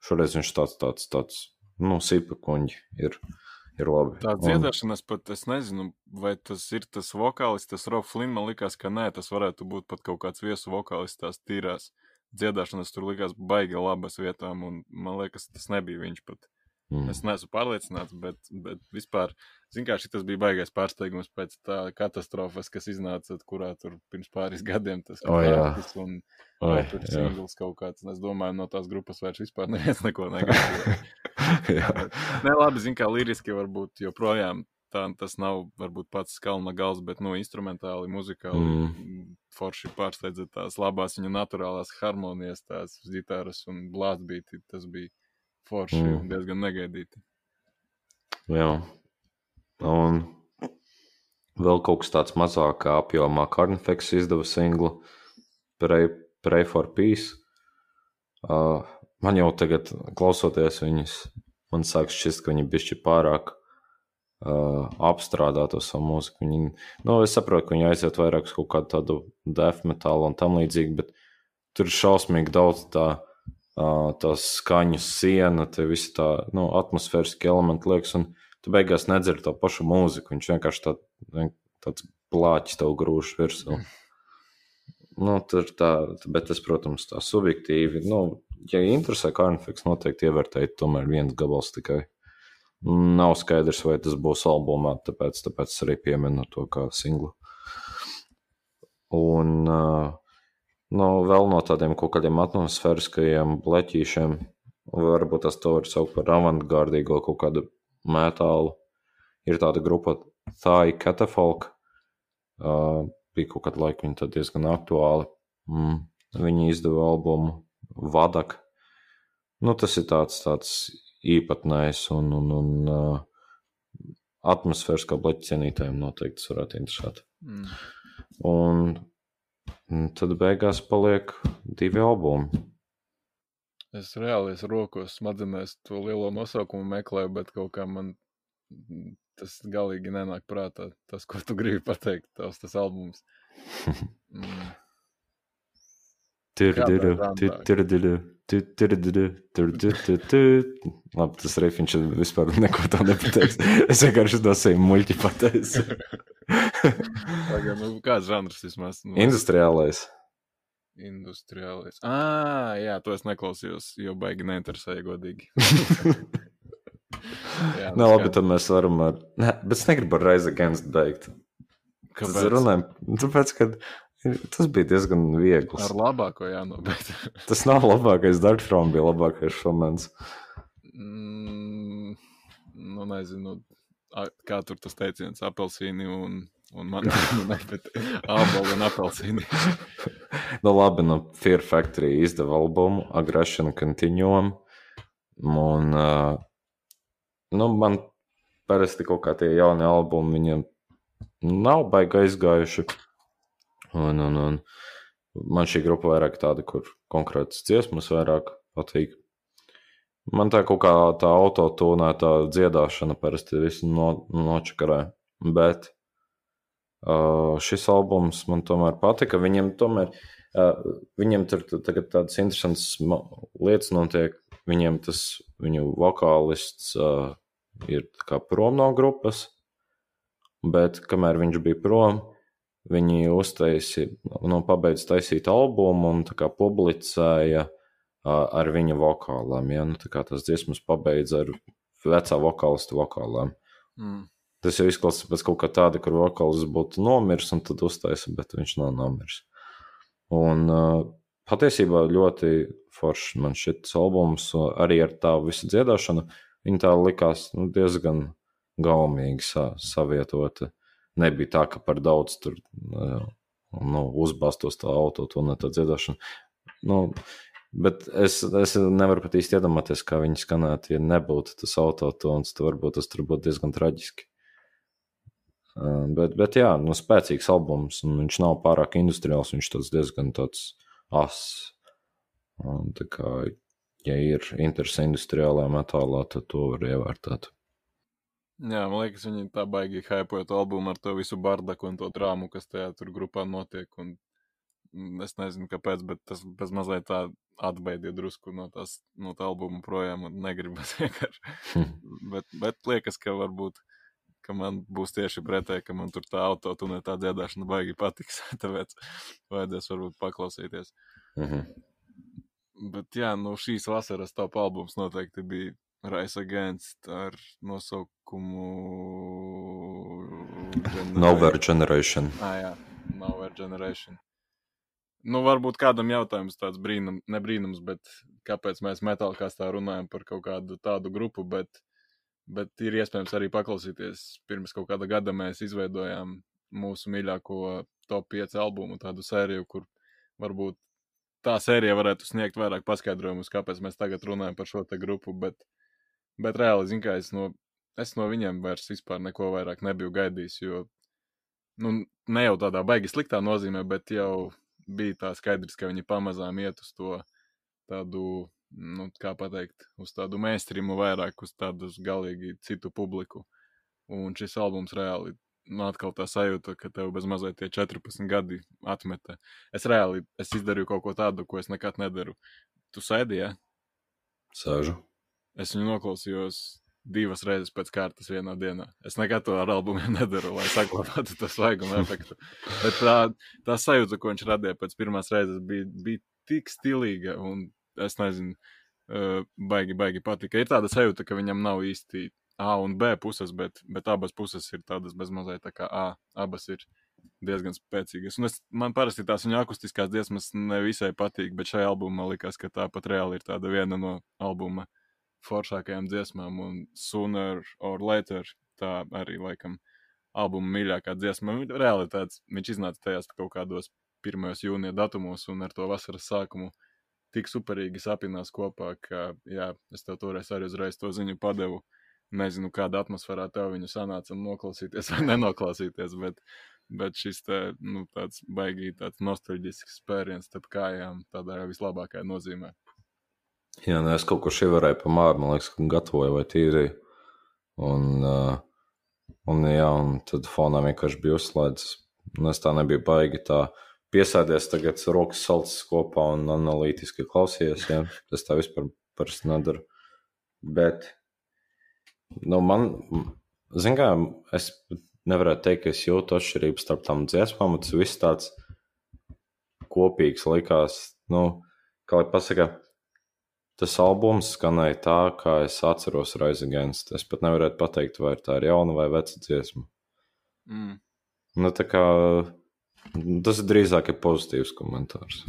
šoreiz viņš tāds, tāds, tāds nu, sīpakuņi ir, ir labi. Tā Un- dziedāšanas pat es nezinu, vai tas ir tas vokālists, tas Rob Flynn. Man liekas, ka nē, tas varētu būt pat kaut kāds viesu vokālists, tās tīrās dziedāšanas tur likās baigi labas vietām, un man liekas, tas nebija viņš pat. Mm. Es neesmu pārliecināts, bet, bet vispār, zinu, kā šis bija baigais pārsteigums pēc tā katastrofas, kas iznāca, kurā tur pirms pāris gadiem tas O, jā. Francis un Oi, tur jā. singls kaut kāds. Es domāju, no tās grupas vairs vispār neviens neko negaidīja. Nē, labi, zinu, kā liriski varbūt joprojām tā, tas nav varbūt pats kalna gals, bet, nu, instrumentāli, muzikāli mm. forši pārsteidza tās labās viņa naturālās harmonijas, tās ģitāras un blāzbīti. Tas bija forši Mm. un diezgan negaidīti. Jā. Un vēl kaut kas tāds mazākā apjomā. Carnifex izdeva singlu Pray, Pray for Peace. Uh, man jau tagad, klausoties viņas, man sāk šķist, ka viņi bišķi pārāk uh, apstrādā to savu mūziku. Viņi, nu, es saprotu, ka viņi aiziet vairāk uz kaut kādu tādu death metalu un tam līdzīgi, bet tur ir šausmīgi daudz tā, uh, tās skaņu siena, te visi tā, nu, atmosfēriski elementi liekas, un tu beigās nedzirdi to pašu mūziku. Viņš vienkārši tā, tāds plāķis tev grūž virsū. nu, tur tā, bet tas, protams, tā subjektīvi. Nu, ja interesē Carnifex, noteikti ievērtēt tomēr viens gabals tikai. Nav skaidrs, vai tas būs albumā, tāpēc, tāpēc arī pieminu to kā singlu. Un uh, nu, vēl no tādiem kaut kādiem atmosfēriskajiem bleķīšiem, varbūt tas to var saukt par avantgardīgo kaut kādu metālu. Ir tāda grupa Thai Catafalk. Uh, bija kaut kāda laika, viņa tad diezgan aktuāli. Mm. Viņi izdeva albumu Vadak. Nu, tas ir tāds, tāds īpatnējs un, un, un uh, atmosfēras kā bleķa cienītājiem noteikti varētu interesēt. Mm. Un, un tad beigās paliek divi albumi. Es reāli es rokos smadzenēs to lielo nosaukumu meklēju, bet kaut kā man tas galīgi nenāk prātā. Tas, ko tu gribi pateikt, tavs tas albums. Mm. Labi, tas refiņš vispār neko tā nepateiks. Es vienkārši to sevi muļķi pateicu. nu, kāds žanrs vismaz? Nu, Industriālais. Industriālais. Ah, jā, to es neklausījos, jo baigi neinteresēja godīgi. jā, Nē, labi, tad mēs varam ar... Ne, bet es negribu ar Rise Against beigt. Kāpēc? Tas runājam, tāpēc, ka Tas bija diezgan viegli. Ar labāko jānobeidz. tas nav labākais. Dark Throne bija labākais šomens. Mm, nu, nezinu, kā tur tas teiciens - apelsīni un, un man ir apelsīni un apelsīni. nu, labi, nu, Fear Factory izdeva albumu Aggression Continuum. Un, uh, nu, man parasti kaut kā tie jaunie albumi viņiem nav baigi aizgājuši. Un, un, un man šī grupa vairāk tāda, kur konkrētas dziesmas vairāk patīk. Man tā kaut kā tā autotūnētā dziedāšana parasti visu no, nočakarē. Bet uh, šis albums man tomēr patika. Viņiem tomēr, uh, viņiem tur tagad tādas interesantas lietas notiek. Viņiem tas, viņu vokālists uh, ir kā prom no grupas, bet kamēr viņš bija prom, Viņi uztaisīja, nu, pabeidz taisīt albumu un publicēja ar viņa vokālām. Ja? Nu, tās dziesmas pabeidz ar vecā vokālista vokālām. Mm. Tas jau izklausās pēc kaut kā tāda, kur vokāls būtu nomiris un tad uztaisa, bet viņš nav nomiris. Un uh, patiesībā ļoti forši man šis albums, arī ar tā visu dziedāšanu, viņa tā likās nu, diezgan gaumīgi sa savietota nebija tā, ka par daudz tur nu, uzbāztos tā auto to ne tā dziedāšana. Nu, bet es, es nevaru pat īsti iedomāties, kā viņi skanētu, ja nebūtu tas autotons, tad varbūt tas tur būtu diezgan traģiski. Bet, bet jā, nu, spēcīgs albums, un viņš nav pārāk industriāls, viņš tāds diezgan tāds ass. Un, tā kā, ja ir interese industriālajā metālā, tad to var ievērtēt. Jā, man liekas, viņi tā baigi hypoja to albumu ar to visu bardaku un to drāmu, kas tajā tur grupā notiek. Un mm, es nezinu, kāpēc, bet tas bez mazliet tā atbeidīja drusku no, tās, no tā albuma projām un negribas vienkārši. bet, bet liekas, ka varbūt, ka man būs tieši pretēji, ka man tur tā auto un tā dziedāšana baigi patiks, tāpēc vajadzēs varbūt paklausīties. Mm -hmm. Bet jā, nu šīs vasaras top albums noteikti bija Rise Against ar nosaukumu Nowhere Generation. Ah, jā, Nowhere Generation. Nu, varbūt kādam jautājums tāds brīnums, bet kāpēc mēs metālkāstā runājam par kaut kādu tādu grupu, bet, bet ir iespējams arī paklausīties. Pirms kaut kāda gada mēs izveidojām mūsu mīļāko top 5 albumu, tādu sēriju, kur varbūt tā sērija varētu sniegt vairāk paskaidrojumus, kāpēc mēs tagad runājam par šo grupu, bet Bet reāli, zinu, kā es no, es no viņiem vairs vispār neko vairāk nebiju gaidījis, jo, nu, ne jau tādā baigi sliktā nozīmē, bet jau bija tā skaidrs, ka viņi pamazām iet uz to tādu, nu, kā pateikt, uz tādu mēstrimu vairāk, uz tādu galīgi citu publiku. Un šis albums reāli, nu, atkal tā sajūta, ka tev bez mazliet tie 14 gadi atmeta. Es reāli, es izdarīju kaut ko tādu, ko es nekad nedaru. Tu sēdi, ja? Sēžu. Es viņu noklausījos divas reizes pēc kārtas vienā dienā. Es nekad to ar albumiem nedaru, lai saglabātu to svaiguma efektu. Bet tā, tā sajūta, ko viņš radīja pēc pirmās reizes, bija, bija tik stilīga un es nezinu, uh, baigi, baigi patika. Ir tāda sajūta, ka viņam nav īsti A un B puses, bet, bet abas puses ir tādas bezmazliet tā kā A. Abas ir diezgan spēcīgas. Un es, man parasti tās viņa akustiskās dziesmas nevisai patīk, bet šajā albumā likās, ka tā pat reāli ir tāda viena no albuma foršākajām dziesmām, un Sooner or Later tā arī laikam albuma mīļākā dziesma. Reāli tāds, viņš iznāca tajās kaut kādos 1. jūnija datumos, un ar to vasaras sākumu tik superīgi sapinās kopā, ka, jā, es tev toreiz arī uzreiz to ziņu padevu. Nezinu, kāda atmosfērā tev viņu sanāca noklausīties vai nenoklausīties, bet, bet šis te, nu, tāds baigīgi tāds nostalģisks spēriens starp kājām tādā vislabākajā nozīmē. Jā, nu es kaut ko šīvarēju pa māru, man liekas, ka gatavoju vai tīrīju. Un, uh, un, jā, un tad fonā vienkārši bija uzslēdzis. Un es tā nebiju baigi tā piesēdies tagad rokas salcis kopā un analītiski klausījies. Jā. Es tā vispār parasti nedaru. Bet, nu, man, zin kā, es nevarētu teikt, ka es jūtu atšķirības starp tām dziesmām, tas viss tāds kopīgs likās, nu, kā lai pasaka, tas albums skanēja tā, kā es atceros Rise Against. Es pat nevarētu pateikt, vai tā ir jauna vai veca dziesma. Mm. Nu, tā kā tas ir drīzāk ir pozitīvs komentārs.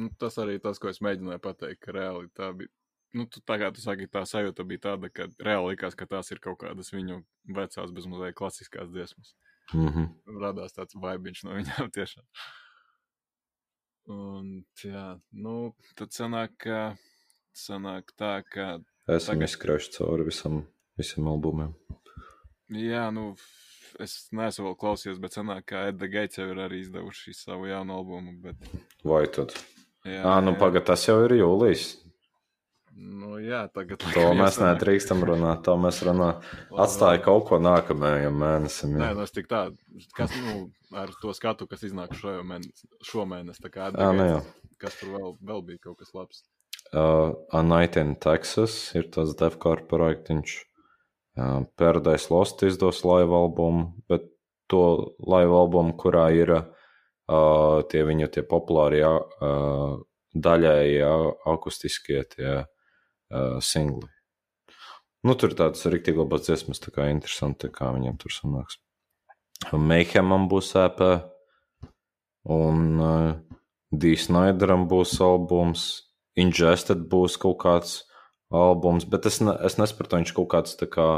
Nu, tas arī tas, ko es mēģināju pateikt, ka reāli tā bija. Nu, tu, tā kā tu saki, tā sajūta bija tāda, ka reāli likās, ka tās ir kaut kādas viņu vecās, bezmazliet klasiskās dziesmas. Mm -hmm. Radās tāds vaibiņš no viņām tiešām. Un, jā, nu, tad sanāk, ka sanāk tā, ka. Esam tagad... izskrējuši cauri visam, visam albumiem. Jā, nu, es neesmu vēl klausījies, bet sanāk, ka Edda Geits jau ir arī izdevuši savu jaunu albumu. Bet... Vai tad? Jā, à, nu pagaid, tas jau ir jūlijas. Nu, jā, tagad to mēs nedrīkstam runāt. To mēs runājam. Atstāja kaut ko nākamajam mēnesim. Jā. Nē, nu, es tik tā, kas, nu, ar to skatu, kas iznāk šo mēnesi, šo mēnesi, tā kā nu, kas tur vēl, vēl bija kaut kas labs. Uh, A Night in Texas ir tas Defkar projektiņš. Uh, Paradise Lost izdos live albumu, bet to live albumu, kurā ir uh, tie viņa tie populārie uh, daļēji akustiskie tie uh, singli. Nu, tur tādas rīktīgi labas dziesmas, tā kā interesanti, kā viņiem tur sanāks. Meihemam būs EP, un uh, D. Snyderam būs albums, Ingested būs kaut kāds albums, bet es, ne, es nesapratu, viņš kaut kāds tā kā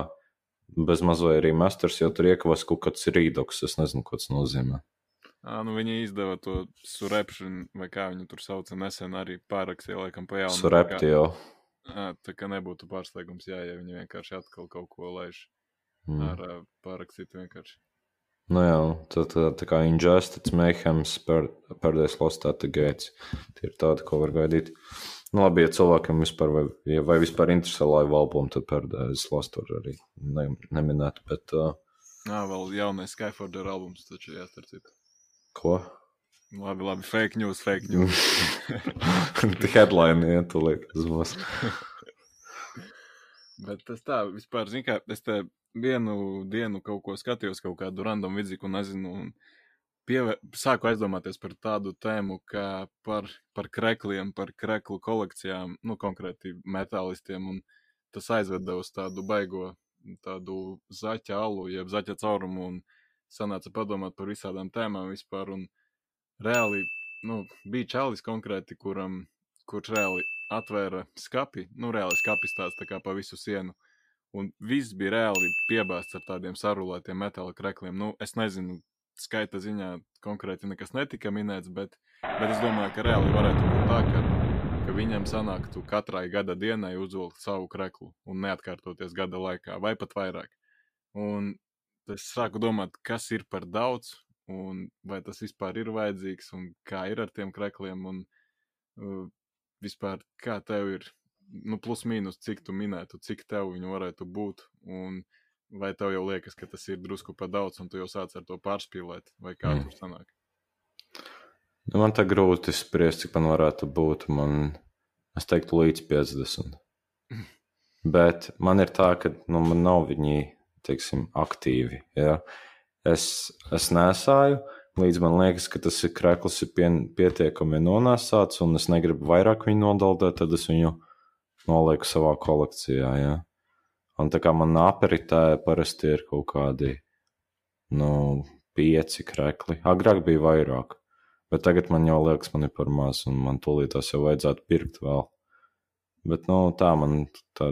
bez mazliet arī masters, jo tur iekavas kaut kāds rīdoks, es nezinu, ko tas nozīmē. À, nu viņi izdeva to surepšanu, vai kā viņu tur sauca, nesen arī pārakstīja, laikam, pa jaunu. Surepti jau. À, tā kā nebūtu pārsteigums, jā, ja viņi vienkārši atkal kaut ko laiž Mm. ar uh, pārakstītu vienkārši. Nu jā, tad tā, tā kā Injustice, Mayhems, Paradise Lost, at the Gates. Tie ir tādi, ko var gaidīt. Nu, labi, ja cilvēkam vispār, vai, ja, vai vispār interesē live albumu, tad Paradise Lost var arī ne, neminēt, bet... Uh, Jā, vēl jaunais Skyforder albums, taču jāstarp citu. ko? Labi, labi, fake news, fake news. Tā headline iet, tūlīt uz mūs. Bet tas tā, vispār, zin kā, es te vienu dienu kaut ko skatījos, kaut kādu random vidziku, nezinu, un pieve... sāku aizdomāties par tādu tēmu, kā par, par krekliem, par kreklu kolekcijām, nu, konkrēti metālistiem, un tas aizveda uz tādu baigo, tādu zaķa alu, jeb zaķa caurumu, un sanāca padomāt par visādām tēmām vispār, un reāli, nu, bija čalis konkrēti, kuram, kurš reāli atvēra skapi, nu, reāli skapis tāds tā kā pa visu sienu, un viss bija reāli piebāzts ar tādiem sarulētiem metāla krekliem. Nu, es nezinu, skaita ziņā konkrēti nekas netika minēts, bet, bet es domāju, ka reāli varētu būt tā, ka, ka viņam sanāktu katrai gada dienai uzvilkt savu kreklu un neatkārtoties gada laikā, vai pat vairāk. Un es sāku domāt, kas ir par daudz, un vai tas vispār ir vajadzīgs, un kā ir ar tiem krekliem, un uh, vispār kā tev ir, nu, plus mīnus, cik tu minētu, cik tev viņu varētu būt, un vai tev jau liekas, ka tas ir drusku par daudz, un tu jau sāc ar to pārspīlēt, vai kā mm. tur sanāk? Nu, man tā grūti spriest, cik man varētu būt. Man, es teiktu, līdz 50. Bet man ir tā, ka nu, man nav viņi teiksim, aktīvi. Ja? Es, es nesāju, līdz man liekas, ka tas ir krekls, ir pie, pietiekami nonāsāts, un es negribu vairāk viņu nodaldēt, tad es viņu nolieku savā kolekcijā. Ja? Un tā kā man aperitē parasti ir kaut kādi nu, pieci krekli. Agrāk bija vairāk, bet tagad man jau liekas, man ir par maz, un man tūlītās jau vajadzētu pirkt vēl. Bet nu, tā man tā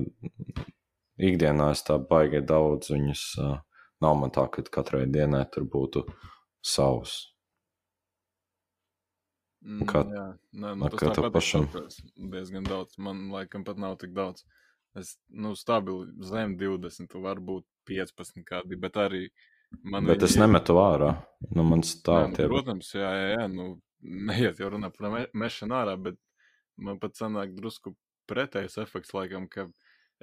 ikdienā es tā baigi daudz viņas. Uh, nav man tā, ka katrai dienai tur būtu savs. Mm, Kā- jā, nē, nu, kā tev pašam? diezgan daudz. Man laikam pat nav tik daudz. Es, nu, stabili zem 20, varbūt 15 kādi, bet arī man Bet es viņi- nemetu ārā. Nu, man stāv nu, tie protams, jā, jā, jā, nu, neiet jau runā par me mešanu ārā, bet man pat sanāk drusku pretējs efekts, laikam, ka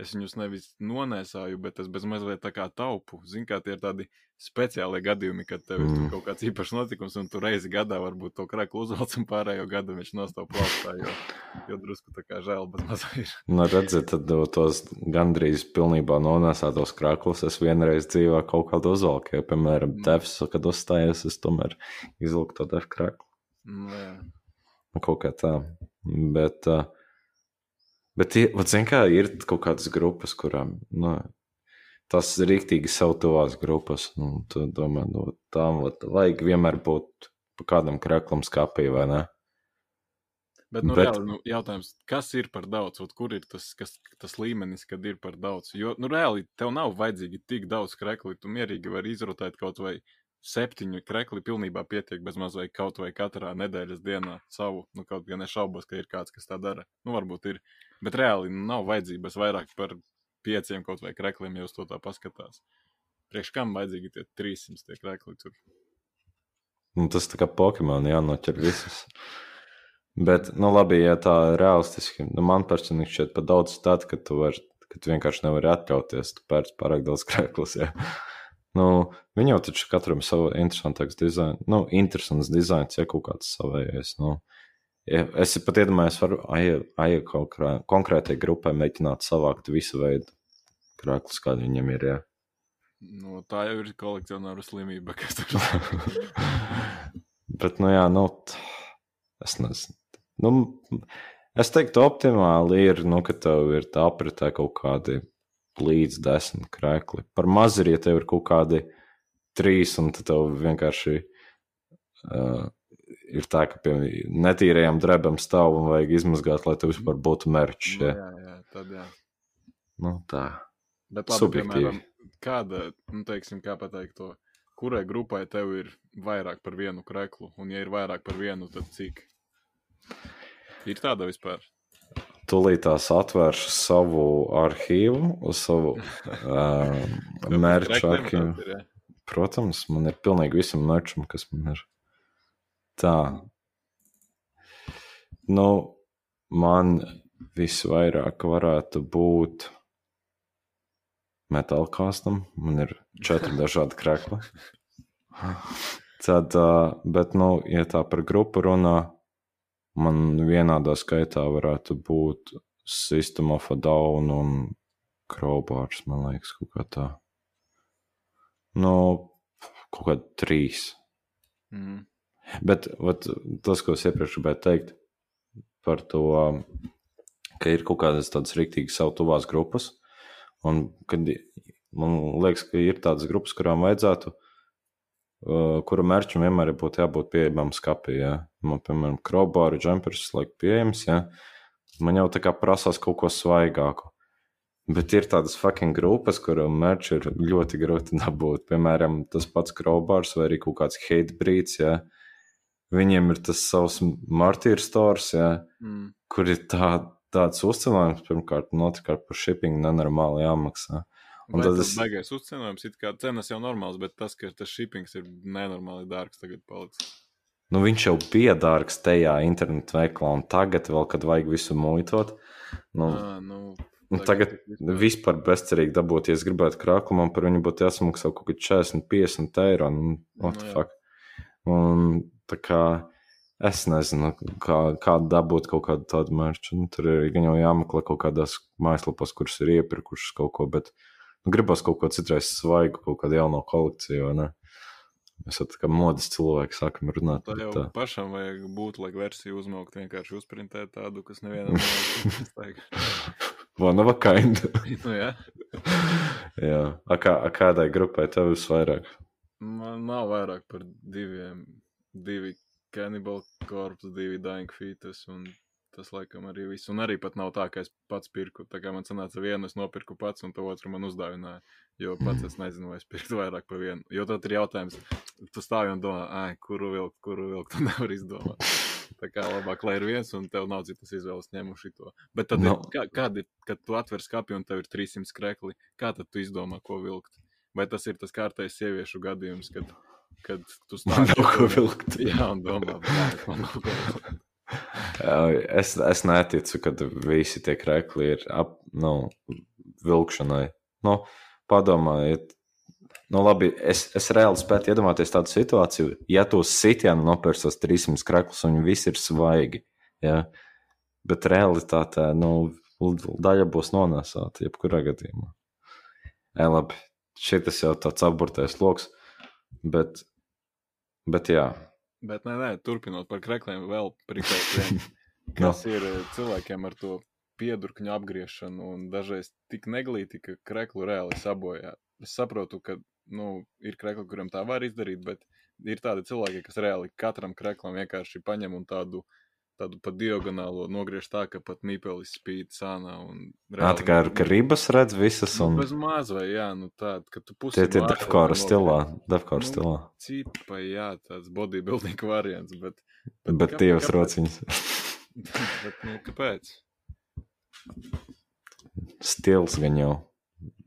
es viņus nevis nonēsāju, bet es bez mazliet tā kā taupu. Zini, kā tie ir tādi speciāli gadījumi, kad tev ir Mm. kaut kāds īpašs notikums, un tu reizi gadā varbūt to kreklu uzvelc, un pārējo gadu viņš nostāv plaustā, jo, jo drusku tā kā žēl, bet maz ir. Nu, redziet, tad tos gandrīz pilnībā nonāsātos krāklus es vienreiz dzīvē kaut kādu uzvalku. Ja, piemēram, Mm. devs, kad uzstājos, es tomēr izvilku to devu krāklu. Nu, jā. Nu, Kaut kā tā. Bet, uh, bet vat zini, kā ir kaut kādas grupas, kurām nu, tas ir rīktīgi sev tuvās grupas. Nu, tu domā, nu, tām vat, vajag vienmēr būt pa kādam krāklam skapī, vai ne? Bet, nu, Bet- reāli, nu, jautājums, kas ir par daudz, Ot, kur ir tas, kas, tas līmenis, kad ir par daudz? Jo, nu, reāli, tev nav vajadzīgi tik daudz krekli, tu mierīgi vari izrotēt kaut vai septiņu krekli, pilnībā pietiek bez maz vai kaut vai katrā nedēļas dienā savu, nu, kaut gan es šaubos, ka ir kāds, kas tā dara. Nu, varbūt ir, bet reāli nav vajadzības vairāk par pieciem kaut vai krekliem, ja uz to tā paskatās. Priekš kam vajadzīgi tie 300 tie krekli tur? Nu, tas tā kā Pokemon jānoķer visus. Bet, nu, labi, ja tā realistiski, nu, man personīgi šķiet pat daudz tādu, ka tu, var, ka tu vienkārši nevari atļauties, tu pērc pārāk daudz krēklus. Ja. Nu, viņi jau taču katram savu interesantāks dizains, nu, interesants dizains, ja kaut kāds savējais. Nu. Ja, es pat iedomājos, varu aie kaut kā konkrētai grupai mēģināt savākt visu veidu krēklus, kādi viņam ir. Ja. Nu, tā jau ir kolekcionāru slimība, kas tur Bet, nu, jā, nu, es nezinu. Nu, es teiktu, optimāli ir, nu, ka tev ir tā apritē kaut kādi līdz desmit krēkli. Par maz ir, ja tev ir kaut kādi trīs, un tad tev vienkārši uh, ir tā, ka pie netīrajām drebām stāv un vajag izmazgāt, lai tev vispār būtu merčs. Nu, Ja. jā, jā, tad jā. Nu, tā. Bet labi, Subjektīvi. piemēram, kāda, nu, teiksim, kā pateikt to, kurai grupai tev ir vairāk par vienu kreklu, un ja ir vairāk par vienu, tad cik? Ir tāda vispār. Tūlīt tās atvēršu savu arhīvu, savu uh, mērķu arhīvu. Protams, man ir pilnīgi visam mērķam, kas man ir. Tā. Nu, man visvairāk varētu būt metālkāstam. Man ir četri dažādi krekli. Tad, bet, nu, ja tā par grupu runā, man vienādā skaitā varētu būt System of a Down un Crowbars, man liekas, kaut kā tā. Nu, kaut kādi trīs. Mm. Bet vat, tas, ko es iepriekš gribēju teikt par to, ka ir kaut kādas tādas rīktīgas savu tuvās grupas, un kad man liekas, ka ir tādas grupas, kurām vajadzētu, uh, kura mērķim vienmēr būtu jābūt pieejamam skapī. Ja? Man, piemēram, krobāri, jumpers, laik pieejams, ja? man jau tā kā prasās kaut ko svaigāku. Bet ir tādas fucking grupas, kurām mērķi ir ļoti grūti dabūt. Piemēram, tas pats Crowbars vai arī kaut kāds hate breeds. Ja? Viņiem ir tas savs martīru stors, ja? Mm. kur ir tā, tāds uzcelājums, pirmkārt, un otrkārt par shipping nenormāli jāmaksā. Un Vai tad tas es- baigais uzcenojums, it kā cenas jau normāls, bet tas, ka tas shippings ir nenormāli dārgs tagad paliks. Nu, viņš jau bija dārgs tajā internetu veiklā, un tagad, vēl, kad vajag visu muitot, nu, Ā, nu, nu, tagad vispār- vispār bezcerīgi dabūt, ja es gribētu krāklu, man par viņu būtu jāsamaksā kaut kādi 40, 50 eiro. Nu, what Nu, jā. fuck? Un tā kā Es nezinu, kā, kā dabūt kaut kādu tādu mērķu. Nu, tur ir gan jau jāmeklē kaut kādās mājaslapās, kuras ir iepirkušas kaut ko, bet nu, gribas kaut ko citreiz svaigu, kaut kādu jaunu kolekciju. Mēs tā kā modes cilvēki sākam runāt. Jau tā. pašam vajag būt, lai versiju uzmaukt, vienkārši uzprintēt tādu, kas nevienam nav. One of a kind. nu, jā. Jā. A, kā, a kādai grupai tev visvairāk? Man nav vairāk par diviem. Divi Cannibal Corpse, divi Dying Fetus, un tas laikam arī viss. Un arī pat nav tā, ka es pats pirku. Tā kā man sanāca vienu, es nopirku pats, un to otru man uzdāvināja. Jo pats es nezinu, vai es pirktu vairāk par vienu. Jo tad ir jautājums, tu stāvi un domā, ai, kuru vilkt, kuru vilkt, tu nevar izdomāt. Tā kā labāk, lai ir viens, un tev nav citas izvēles ņemu šito. Bet tad, No. ir, kā, kādi, kad tu atver skati un tev ir 300 krekli, kā tad tu izdomā, ko vilkt? Vai tas ir tas kārtais sieviešu gadījums, kad, kad tu stāvi nav ko vilkt. Jā, un domā, "Bļāj, man nav ko vilkt. Es, es neticu, ka visi tie krekli ir ap, nu, vilkšanai. Nu, padomājiet, nu, labi, es, es reāli spēju iedomāties tādu situāciju, ja tu uz sitienu nopērci tos 300 kreklus un visi ir svaigi. Ja? Bet realitātē nu, daļa būs nonāsāta jebkurā gadījumā. E, labi, šis jau tāds apburtais lokus, bet, bet jā. Bet, nē, nē, turpinot par krekliem, vēl priekšā, kas ir eh, cilvēkiem ar to piedurkņu apgriešanu un dažreiz tik neglīti, ka kreklu reāli sabojā. Es saprotu, ka nu, ir krekli, kuriem tā var izdarīt, bet ir tādi cilvēki, kas reāli katram kreklam vienkārši paņem un tādu, tādu pa diagonālo nogriež tā, ka pat nīpelis spīd sānā. un Tā, kā ar ribas redz visas, un bez maz vai jā, nu tā, ka tu pusi tie ir defkora stilā. Defkora Nu, stilā. Cipa, jā, tāds bodybuilding variants, bet... Bet kāpēc- divas kāpēc? rociņas. bet, nu, kāpēc? Stils gan jau.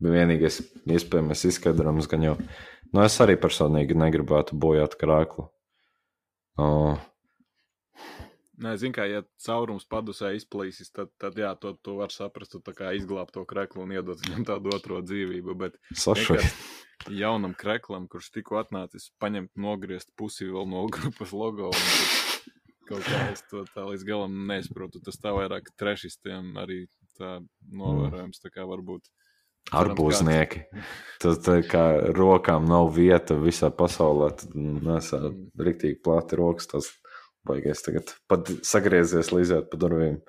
Vienīgais iespējamais izskaidrojums gan jau. Nu, es arī personīgi negribētu bojāt krāklu. O, Nē, zinu, kā, ja caurums padusē izplīsis, tad, tad jā, to, to var saprast, tā kā izglābt to kreklu un iedot viņam tādu otro dzīvību, bet vienkārši jaunam kreklam, kurš tikko atnācis, paņemt, nogriezt pusi vēl no grupas logo, un tad kaut kā es to tā līdz galam nesaprotu. Tas tā vairāk trešistiem arī tā novērojams, tā kā varbūt. Arbūznieki. Tas tā kā rokām nav vieta visā pasaulē. Tad nesā Mm. riktīgi plāti rokas. Tas baigais tagad pat sagriezies līdzēt pa durvīm.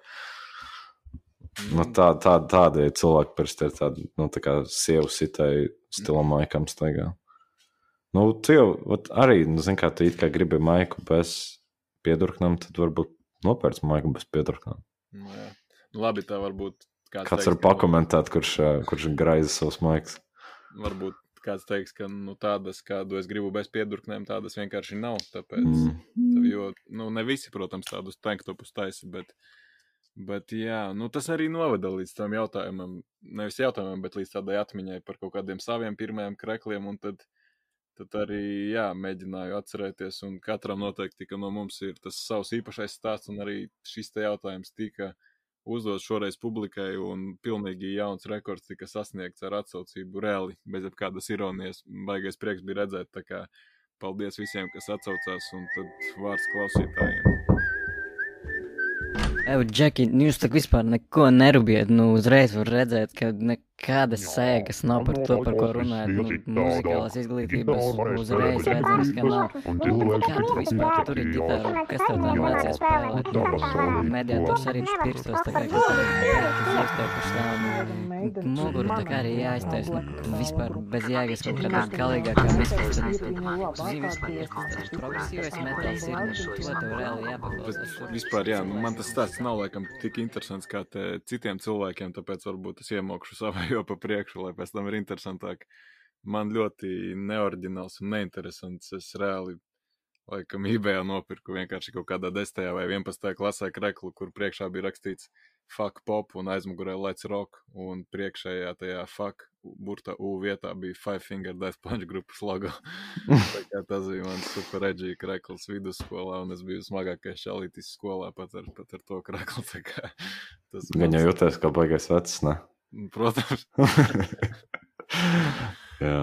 Nu, tā, tā, tāda ir cilvēka parasti ir tāda, nu, tā kā sievu sitai stila maikam staigā. Nu, tu jau vat, arī, nu, zini, kā tu it kā gribi maiku bez piedurknām, tad varbūt nopērts maiku bez piedurknām. Nu, jā. nu, labi, tā varbūt kāds, Kāds teiks, var pakomentēt, kurš, kurš graiza savus maikus? Varbūt kāds teiks, ka nu, tādas, kādu es gribu bez piedurknēm, tādas vienkārši nav. Tāpēc, Mm. mm. jo nu, ne visi, protams, tādus tanktopus taisa, bet, bet jā, nu, tas arī noveda līdz tam jautājumam, nevis jautājumam, bet līdz tādai atmiņai par kaut kādiem saviem pirmajiem krekliem. un Tad, tad arī jā, mēģināju atcerēties, un katram noteikti, ka no mums ir tas savs īpašais stāsts, un arī šis te jautājums tika uzdots šoreiz publikai, un pilnīgi jauns rekords tika sasniegts ar atsaucību reāli, bez jebkādas ironijas. Baigais prieks bija redzēt, tā kā paldies visiem, kas atsaucās, un tad vārds klausītājiem. Evo, Džeki, nu jūs tā vispār neko nerubiet. Nu, uzreiz var redzēt, ka nekādas sēgas nav par to, par ko runājat. Nu, muzikālās izglītības uzreiz redzams, ka nav. Kā tu vispār tu tur ir ģitāra? Kas tev tā mācīja spēlēt? Mediators arī pirstos, tā kā kādā iestēpuši tā. Muguru tā kā arī jāiztais. Nu, vispār bez jēgas kaut kādā galīgākā vispār, kas tas progresīvais metāls ir, nu, to tev reāli jāpaklausās. vispār, jā, nu, man tas stāsts nav laikam tik interesants kā te citiem cilvēkiem, tāpēc varbūt es iemokšu savējo pa priekšu, lai pēc tam ir interesantāk. Man ļoti neordināls un neinteresants. Es reāli, laikam, eBayā nopirku vienkārši kaut kādā 10. vai 11. klasē kreklu, kur priekšā bija rakstīts fuck pop un aizmugurē let's rock, un priekšējā tajā fuck burta U vietā bija Five Finger Death Punch grupas logo. Tas bija mans super edgy krekls vidusskolā, un es biju smagākais šalītis skolā pat ar, pat ar to kreklu. Tas jau mans- jūties kā baigais vecs, ne? Protams, Jā,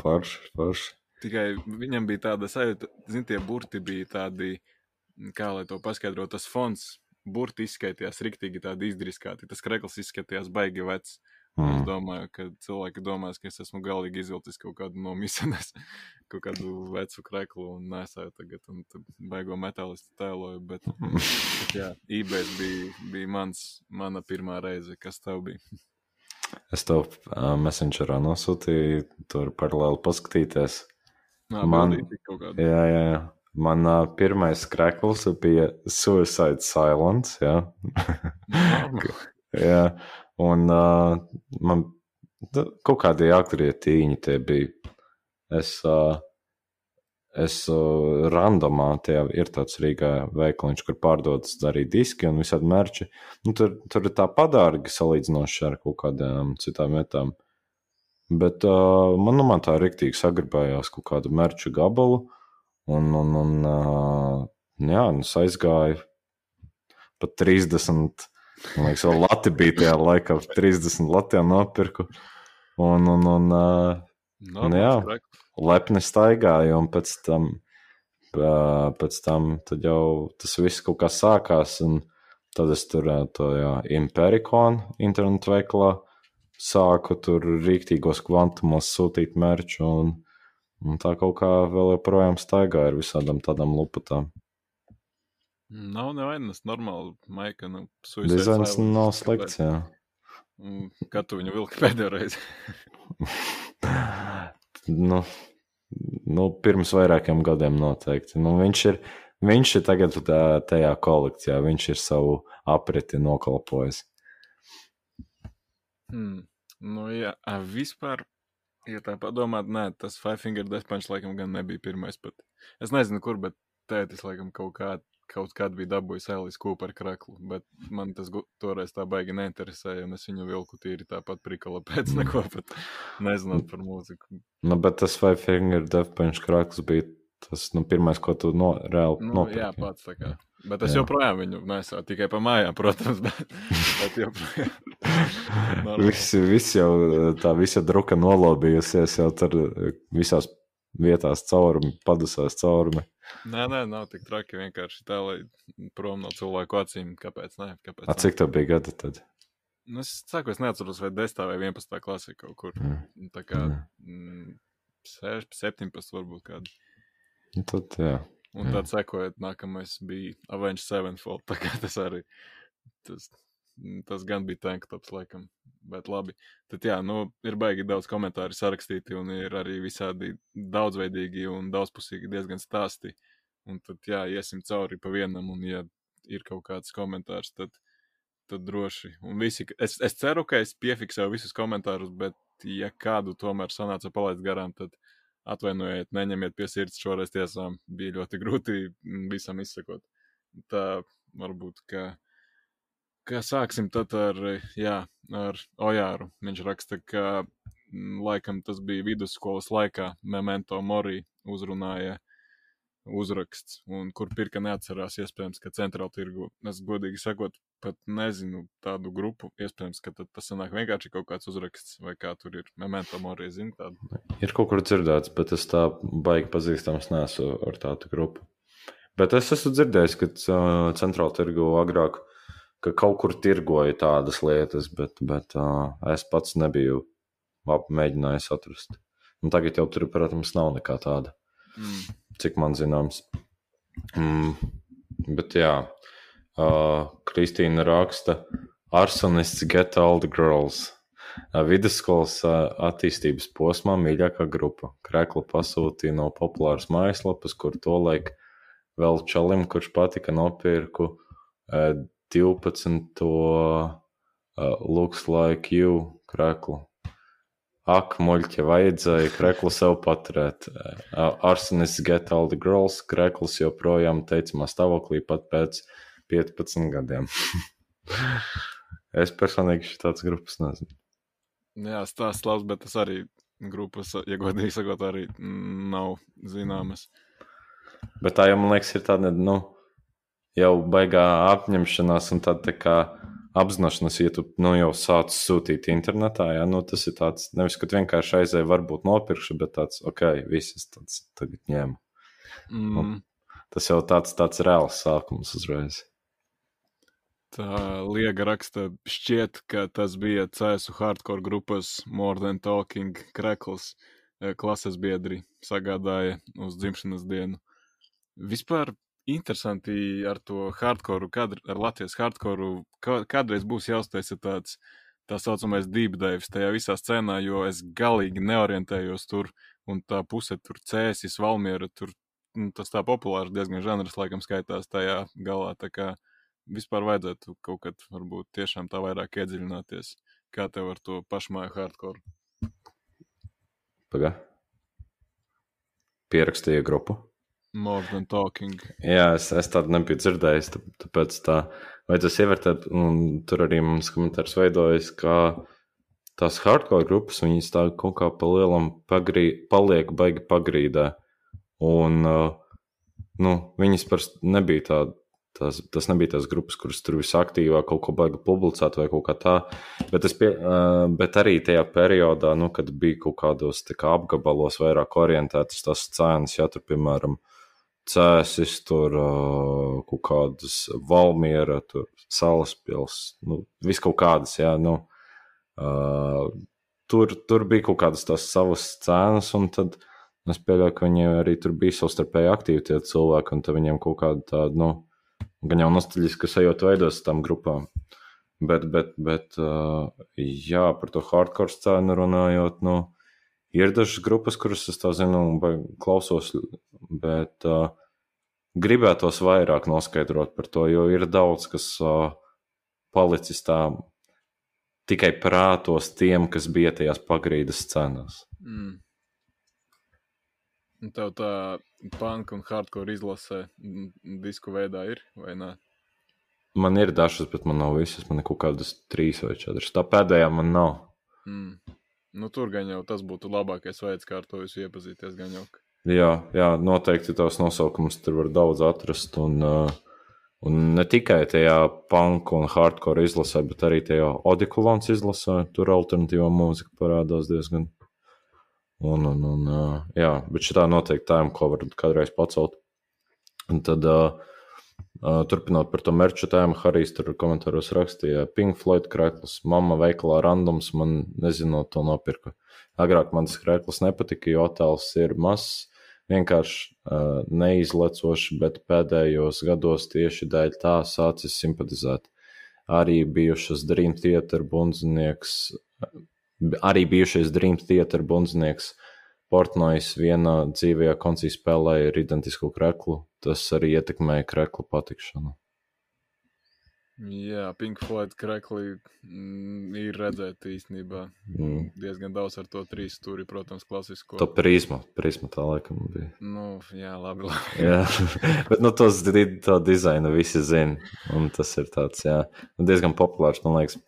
forši, forši. tikai viņam bija tāda sajūta, zin, tie burti bija tādi kā lai to paskaidro, tas fons burti izskaitījās riktīgi tādi izdriskāti. Tas krekls izskatījās baigi vecs. Mm. Es domāju, ka cilvēki domās, ka es esmu galīgi izvilcis kaut kādu no misijas, kaut kādu vecu kreklu un nesāju tagad, un baigo metālistu tēloju. Bet, bet jā, eBay bija, bija mans, mana pirmā reize, kas tev bija. Es tev uh, messengerā nosūtīju, tur paralēli paskatīties. Nā, man. Jā, jā, jā. Man uh, pirmais krekls bija Suicide Silence. Jā, jā. un uh, man kaut kādi aktrietīņi tie bija. Es, uh, es uh, randomā, tie ir tāds Rīgā veikaliņš, kur pārdodas arī diski un visādi merči. Nu, tur, tur ir tā padārgi salīdzinoši ar kaut kādām citām vietām. Bet uh, man, nu, man tā riktīgi sagribējās kaut kādu merču gabalu. Un, un, un jā, nu, aizgāju pat 30. Man liekas, vēl Latvija bija tajā laikā, 30 Latvijā nopirku. Un, un, un, no, un jā, lepni staigāju, un pēc tam, pēc tam jau tas viss kaut kā sākās. Tad es tur to Imperikonu internetu veikalā sāku tur rīktīgos kvantumos sūtīt mērķu. Un, Un tā kaut kā vēl joprojām staigā ar visādām tādām lupatām. Nav nevainas, normāli, maika, nu, Dizains nav slikts, jā. Kad tu viņu vilki pēdējo reizi? nu, nu, pirms vairākiem gadiem noteikti. Nu, viņš, ir, viņš ir tagad tā, tajā kolekcijā, viņš ir savu apriti nokalpojis. Hmm. Nu, jā, vispār Ja tā padomā, nē, tas Five Finger Death Punch laikam gan nebija pirmais pat. Es nezinu, kur, bet tētis laikam kaut kā, kaut kādu bija dabūjis Elijas Cooper kraklu, bet man tas toreiz tā baigi neinteresēja, un es viņu vilku tīri tāpat prikala pēc neko pat nezinot par mūziku. Nu, bet tas Five Finger Death Punch krakls bija tas, nu, pirmais, ko tu no, reāli nu, nopirki. Jā, pats tā kā. Bet es Jā. joprojām viņu nesāju tikai pa mājām, protams. Bet, bet joprojām. viss, viss jau tā visa druka nolobījusies, jau tur visās vietās caurumi, padusās caurumi. Nē, nē, nav tik traki vienkārši tā, lai prom no cilvēku acīm. Kāpēc? Nē, kāpēc A, cik tev bija gadi tad? Nu, es saku, es neatceros, vai 10 vai 11 klasē kaut kur. Mm. Tā kā mm. 6, 17 varbūt kādi. Nu, tad, jā. Un tad sekojot, nākamais bija Avenged Sevenfold. Tā kā tas arī, tas, tas gan bija tanktops, laikam. Bet labi. Tad jā, nu, ir baigi daudz komentāru sarakstīti un ir arī visādi daudzveidīgi un daudzpusīgi diezgan stāsti. Un tad jā, iesim cauri pa vienam un ja ir kaut kāds komentārs, tad, tad droši. Un visi, es, es ceru, ka es piefiksēju visus komentārus, bet ja kādu tomēr sanāca palaist garām, tad atvainojiet, neņemiet pie sirds šoreiz tiesām. Bija ļoti grūti visam izsekot. Tā varbūt, ka, ka sāksim tad ar, jā, ar Ojāru. Viņš raksta, ka mm, laikam tas bija vidusskolas laikā Memento Mori uzrunāja uzraksts, un kur pirka neatcerās, iespējams, ka centrāla tirgu, es godīgi sakot, pat nezinu tādu grupu, iespējams, ka tas sanāk vienkārši kaut kāds uzraksts, vai kā tur ir, memento mori, zinu tādu. Ir kaut kur dzirdēts, bet es tā baigi pazīstams nesu ar tādu grupu. Bet es esmu dzirdējis, ka uh, centrāla tirgu agrāk, ka kaut kur tirgoja tādas lietas, bet, bet uh, es pats nebiju mēģinājis atrast. Un tagad jau tur, protams, nav nekā tāda. Mm cik man zināms. Mm, bet jā, uh, Kristīna raksta, Arsonists get all the girls. Uh, vidusskolas uh, attīstības posmā mīļākā grupa. Krekla pasūtīja no populāras mājaslapas, kur to laik vēl čalim, kurš patika nopirku uh, 12. Uh, looks like you kreklu. Ak, muļķi, vajadzēja kreklu sev paturēt. Arsenis get all the girls, krekls joprojām teicamā stāvoklī pat pēc 15 gadiem. es personīgi šādas grupas nezinu. Jā, stāsts labs, bet tas arī grupas, ja godīgi sakot, arī nav zināmas. Bet tā jau, man liekas, ir tāda, nu, jau baigā apņemšanās un tāda tā kā apzināšanās, ja tu nu, jau sāc sūtīt internetā, ja, nu, tas ir tāds, nevis, ka vienkārši aizēji, varbūt nopirkšu, bet tāds, ok, visas tāds tagad ņēmu. Mm. Un, tas jau tāds, tāds reāls sākums uzreiz. Tā liega raksta, šķiet, ka tas bija CSU hardcore grupas More Than Talking krekls. eh, Klases biedri sagādāja uz dzimšanas dienu. Vispār interesanti ar to hardcore, kad, ar Latvijas hardcore, kādreiz būs jāuztaisa tāds tā saucamais deep dives tajā visā scēnā, jo es galīgi neorientējos tur, un tā puse tur cēsis, valmiera, tur nu, tas tā populārs diezgan žanrs laikam skaitās tajā galā, tā kā vispār vajadzētu kaut kad varbūt tiešām tā vairāk iedziļināties, kā tev ar to pašmāju hardcore. Pagā. Pierakstīja grupu. More than talking. Jā, es, es tādu nebiju dzirdējis. tā- Tāpēc tā, tas ievērtēt, un tur arī mums komentārs veidojas, ka tās hardcore grupas, viņas tā kaut kā pa lielam pagrī, paliek baigi pagrīdē. Un, uh, nu, viņas parasti nebija tādas. Tas, tas nebija tās grupas, kuras tur visaktīvāk kaut ko baigi publicēt vai kaut kā tā. Bet, pie, uh, bet arī tajā periodā, nu, kad bija kaut kādos tā kā, apgabalos vairāk orientētas tās cenas, ja tur, piemēram, cēsis, tur uh, kaut kādas valmiera, tur salaspils, nu, viss kaut kādas, jā, nu, uh, tur, tur bija kaut kādas tās savas cenas, un tad es pieļauju, ka viņi arī tur bija savstarpēji aktīvi tie cilvēki, un tad viņiem kaut kāda tāda, nu, gan jau nostalģiska sajūta veidos tam grupām. Bet, bet, bet uh, jā, par to hardcore scēnu runājot, nu, ir dažas grupas, kuras es tā zinu, klausos, bet uh, gribētos vairāk noskaidrot par to, jo ir daudz, kas uh, palicis tā tikai prātos tiem, kas bija tajās pagrīdes cenās. Mm. Tev tā punk un hardcore izlasē disku veidā ir vai nē? Man ir dažas, bet man nav visas. Man ir kaut kādas trīs vai četras. Tā pēdējā man nav. Mm. Nu, tur gan jau tas būtu labākais veids, kā ar to visu iepazīties. Jau. Jā, jā, noteikti tos nosaukumus tur var daudz atrast. Un, uh, un ne tikai tajā punk un hardcore izlasē, bet arī tajā odikulons izlasē. Tur alternatīvā mūzika parādās diezgan. Un, un, un, uh, jā, bet šī tā noteikti tā, ko var kādreiz pacelt. Un tad, uh, turpinot par to merču tēmu, Harijs tur komentāros rakstīja, Pink Floyd krēklis, mamma veikalā randoms, man nezinot to nopirka. Agrāk man tas krēklis nepatika, jo attēls ir mazs, vienkārši uh, neizlecošs, bet pēdējos gados tieši dēļ tā sācis simpatizēt. Arī bijušas Dream Theater bundzinieks, arī bijušais Dream Theater bundzinieks Portnojas vienā dzīvajā koncī spēlēja ar identisku kreklu. Tas arī ietekmēja kreklu patikšanu. Jā, Pink Floyd krekli mm, ir redzēti īstenībā. Mm. Diezgan daudz ar to trīs stūri, protams, klasisko. To prizmu, prizmu tā laikam bija. Nu, jā, labi. labi. Jā, bet nu, tos to dizainu visi zina. Un tas ir tāds, jā, nu, diezgan populārs, man liekas,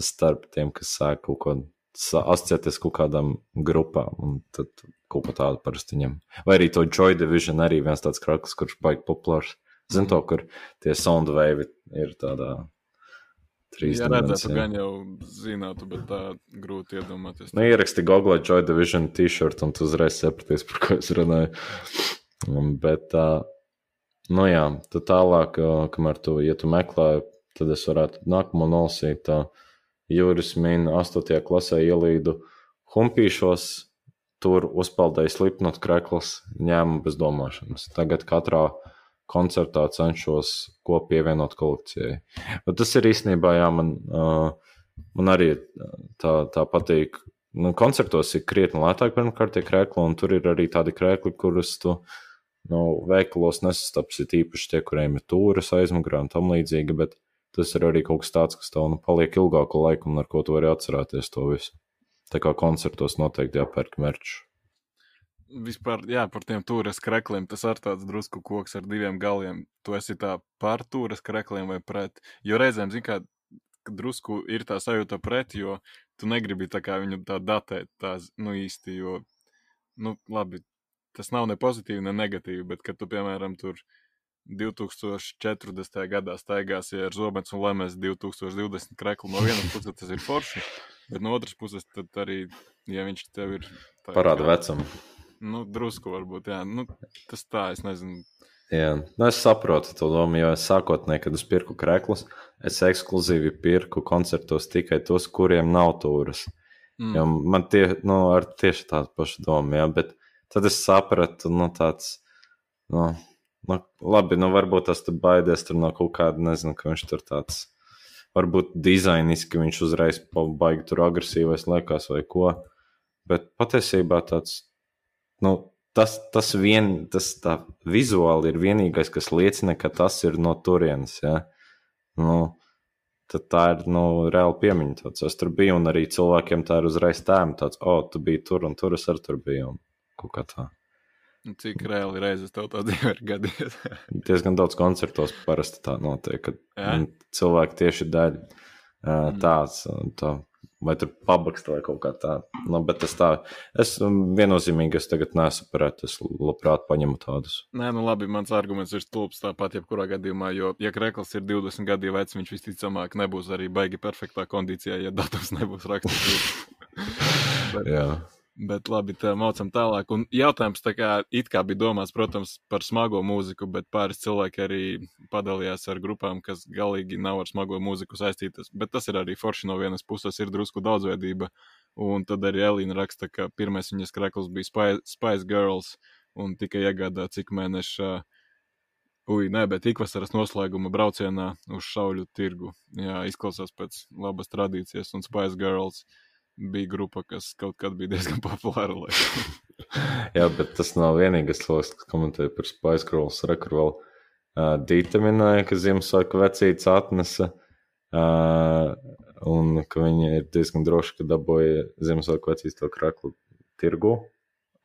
starp tiem, kas sāk kaut ko asociēties kaut kādām grupām. Un tad kaut ko tādu parasti ņem. Vai arī to Joy Division arī viens tāds krakls, kurš baigi populārs. Zinu to, kur tie sound wave ir tādā Jā, redzētu, dimensijā. gan jau zinātu, bet tā grūti iedomāties. Nu, ieraksti Google Joy Division t-shirt, un tu uzreiz sapratīsi, par ko es runāju. Un, Bet, tā, nu jā, tad tālāk, kamēr tu, ja tu meklē, tad es varētu nākamo nolasīt. Tā, Juris min 8. klasē ielīdu humpīšos, tur uzpeldēja slipnot krekls, ņēmu bez domāšanas. Tagad katrā koncertā cenšos ko pievienot kolekcijai. Bet tas ir īstenībā, jā, man, uh, man arī tā, tā patīk. Nu, koncertos ir krietni lētāk, pirmkārt, tie krēkli, un tur ir arī tādi krēkli, kurus tu nu, veikalos nesastapsi. Tīpaši tie, kuriem ir tūres aizmugurē un tam līdzīgi, bet tas ir arī kaut kas tāds, kas tev nu, paliek ilgāku laiku un ar ko tu vari atcerēties to visu. Tā kā koncertos noteikti jāpērk merču. Vispār, jā, par tiem tūres krekliem. Tas ir tāds drusku koks ar diviem galiem. Tu esi tā par tūres krekliem vai pret. Jo reizēm, zini, kā drusku ir tā sajūta pret, jo tu negribi tā kā viņu tā datēt, tā, nu īsti, jo, nu, labi, tas nav ne pozitīvi, ne negatīvi, bet, kad tu, piemēram, tur 2040. gadā staigāsi ar zobens un lemēs 2020 kreklu, no vienas puses tas ir forši, bet no otras puses tad arī, ja viņš tev ir... tā Parāda kā- vecumu. Nu, drusku varbūt, jā. Nu, tas tā, es nezinu. Jā, nu es saprotu to domu, jo es sākotnēji, kad es pirku krēklus, es ekskluzīvi pirku koncertos tikai tos, kuriem nav turas. Mm. Jo man tie, nu, ar tieši tādu pašu domu, jā, bet tad es sapratu, nu, tāds, nu, nu labi, nu, varbūt tas tur baidies tur no kaut kāda, nezinu, ka viņš tur tāds, varbūt dizainiski viņš uzreiz baigi tur agresīvais liekas vai ko, bet patiesībā tāds, nu, tas, tas, vien, tas tā vizuāli ir vienīgais, kas liecina, ka tas ir no turienes. Ja? Nu, tad tā ir nu, reāli piemiņa. Tāds. Es tur biju, un arī cilvēkiem tā ir uzreiz tēma. Tāds, o, oh, tu biji tur, un tur es arī tur biju. Kaut kā tā. Cik reāli reizes tev tā dzīve ir gadījies? Diezgan daudz koncertos parasti tā notiek, kad ja? cilvēki tieši dēļ mm. tāds. Tā vai tur pabakst vai kaut kā tāda. Nu, bet tas tā, es um, viennozīmīgi es tagad nesapratu, es labprāt paņemu tādus. Nē, nu labi, mans arguments ir stulbs tāpat jebkurā gadījumā, jo, ja Krekls ir 20 gadu vecs, viņš visticamāk nebūs arī baigi perfektā kondīcijā, ja datums nebūs rakstīts. bet... Jā. Bet labi, tā maucam tālāk. Un jautājums tā kā it kā bija domāts, protams, par smago mūziku, bet pāris cilvēki arī padalījās ar grupām, kas galīgi nav ar smago mūziku saistītas. Bet tas ir arī forši no vienas puses, ir drusku daudzveidība. Un tad arī Elīna raksta, ka pirmais viņas krekls bija Spice, Spice Girls un tikai iegādā cik mēneša. Ui, nē, bet ikvasaras noslēguma braucienā uz šauļu tirgu. Jā, izklausās pēc labas tradīcijas un Spice Girls. Uh, bija grupa, kas kaut kad bija diezgan populāra. Jā, bet tas nav vienīgais cilvēks, kas komentēja par Spice Girls. Rekur vēl uh, Dīta minēja, ka Ziemassvētku vecīts atnesa. Uh, un ka viņi ir diezgan droši, ka dabūja Ziemassvētku vecīts to kraklu tirgu.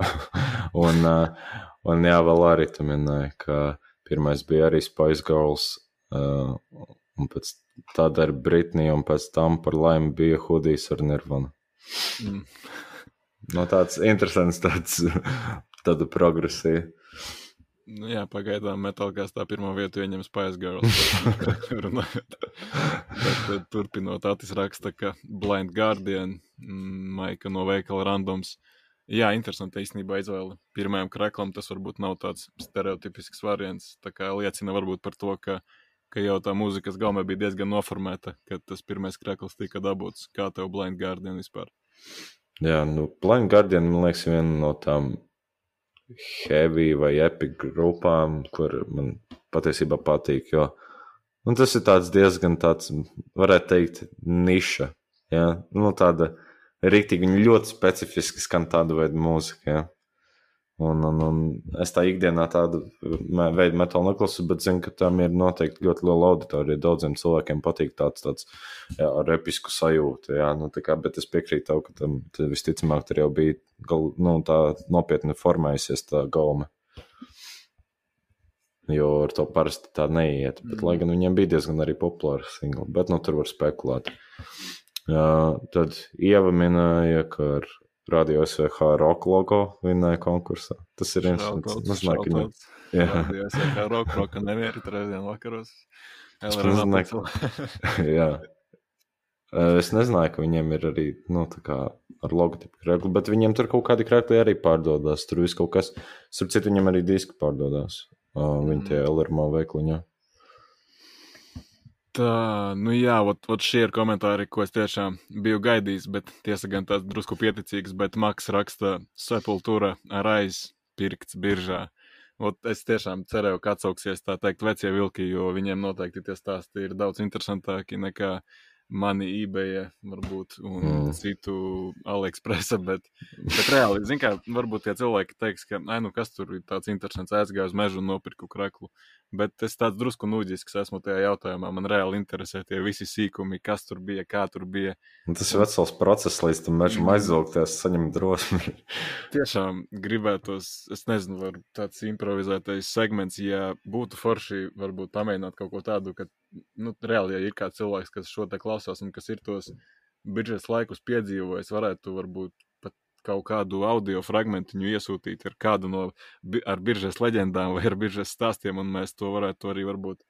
un, uh, un jā, vēl arī tu minēji, ka pirmais bija arī Spice Girls. Uh, un pēc tāda ir Britnija, un pēc tam par laimi bija Hudijs ar Nirvana. Mm. No tāds interesants, tāds, tāda progresija. Nu, jā, pagaidām metālkās tā pirmā vieta ieņem Spice Girls. Bet, turpinot, Atis raksta, ka Blind Guardian, mm, Maika no veikala randoms. Jā, interesanti īstenībā izvēle. Pirmajam kreklam tas varbūt nav tāds stereotipisks variants. Tā kā liecina varbūt par to, ka, ka jau tā mūzikas gaumē bija diezgan noformēta, kad tas pirmais krekls tika dabūts. Kā tev Blind Guardian vispār? Jā, nu, Blind Guardian, man liekas, viena no tām heavy vai epic grupām, kur man patiesībā patīk, jo nu, tas ir tāds diezgan tāds, varētu teikt, niša. Ja? Nu, tāda rīktīgi, ļoti specifiski skan tādu veidu mūzika. Ja? Un, un, un es tā ikdienā tādu veidu metālu neklasu, bet zinu, ka tam ir noteikti ļoti liela auditorija. Daudziem cilvēkiem patīk tāds, tāds jā, ar episku sajūtu. Jā, nu, kā, bet es piekrītu tev, ka tam visticamāk tur jau bija gal, nu, tā nopietni formējusies tā gauma. Jo ar to parasti tā neiet. Bet, mm. Lai gan viņiem bija diezgan arī populāra singla, bet nu, tur var spekulēt. Jā, tad Ieva minēja, ka ar Radio SVH rock logo vinnēja konkursā. Tas ir viens no skatījumā. Jā, Radio SVH rock roka nevienu trešdien vakaros. Es nezināju, ka... jā. Es nezināju, ka viņiem ir arī, nu, ar logotipu krēklu, bet viņiem tur kaut kādi krēkli arī pārdodas. Tur viss kaut kas, starp citu, viņiem arī diski pārdodas. Viņi tie mm. LRMO veikliņā. Tā, nu jā, ot, ot šie ir komentāri, ko es tiešām biju gaidījis, bet tiesa gan tāds drusku pieticīgs, bet Maks raksta sepultūra ar aiz pirkts biržā. Ot, es tiešām cerēju, ka atsauksies tā teikt vecie vilki, jo viņiem noteikti tie stāsti ir daudz interesantāki nekā mani eBay, varbūt, un mm. citu AliExpressa, bet, bet reāli, zin kā, varbūt tie cilvēki teiks, ka, ai, nu, kas tur ir tāds interesants, aizgāju uz mežu un nopirku kreklu, bet es tāds drusku nūģisks esmu tajā jautājumā, man reāli interesē tie visi sīkumi, kas tur bija, kā tur bija. Tas ir vesels process, līdz tam mežam mm. aizvilkties, saņem drosmi. Tiešām gribētos, es nezinu, var tāds improvizētais segments, ja būtu forši, varbūt pamēģināt kaut ko tādu, ka nu, reāli, ja ir kāds cilvēks, kas šo te klausās un kas ir tos biržas laikus piedzīvojis, varētu varbūt pat kaut kādu audio fragmentiņu iesūtīt ar kādu no ar biržas leģendām vai ar biržas stāstiem, un mēs to varētu arī varbūt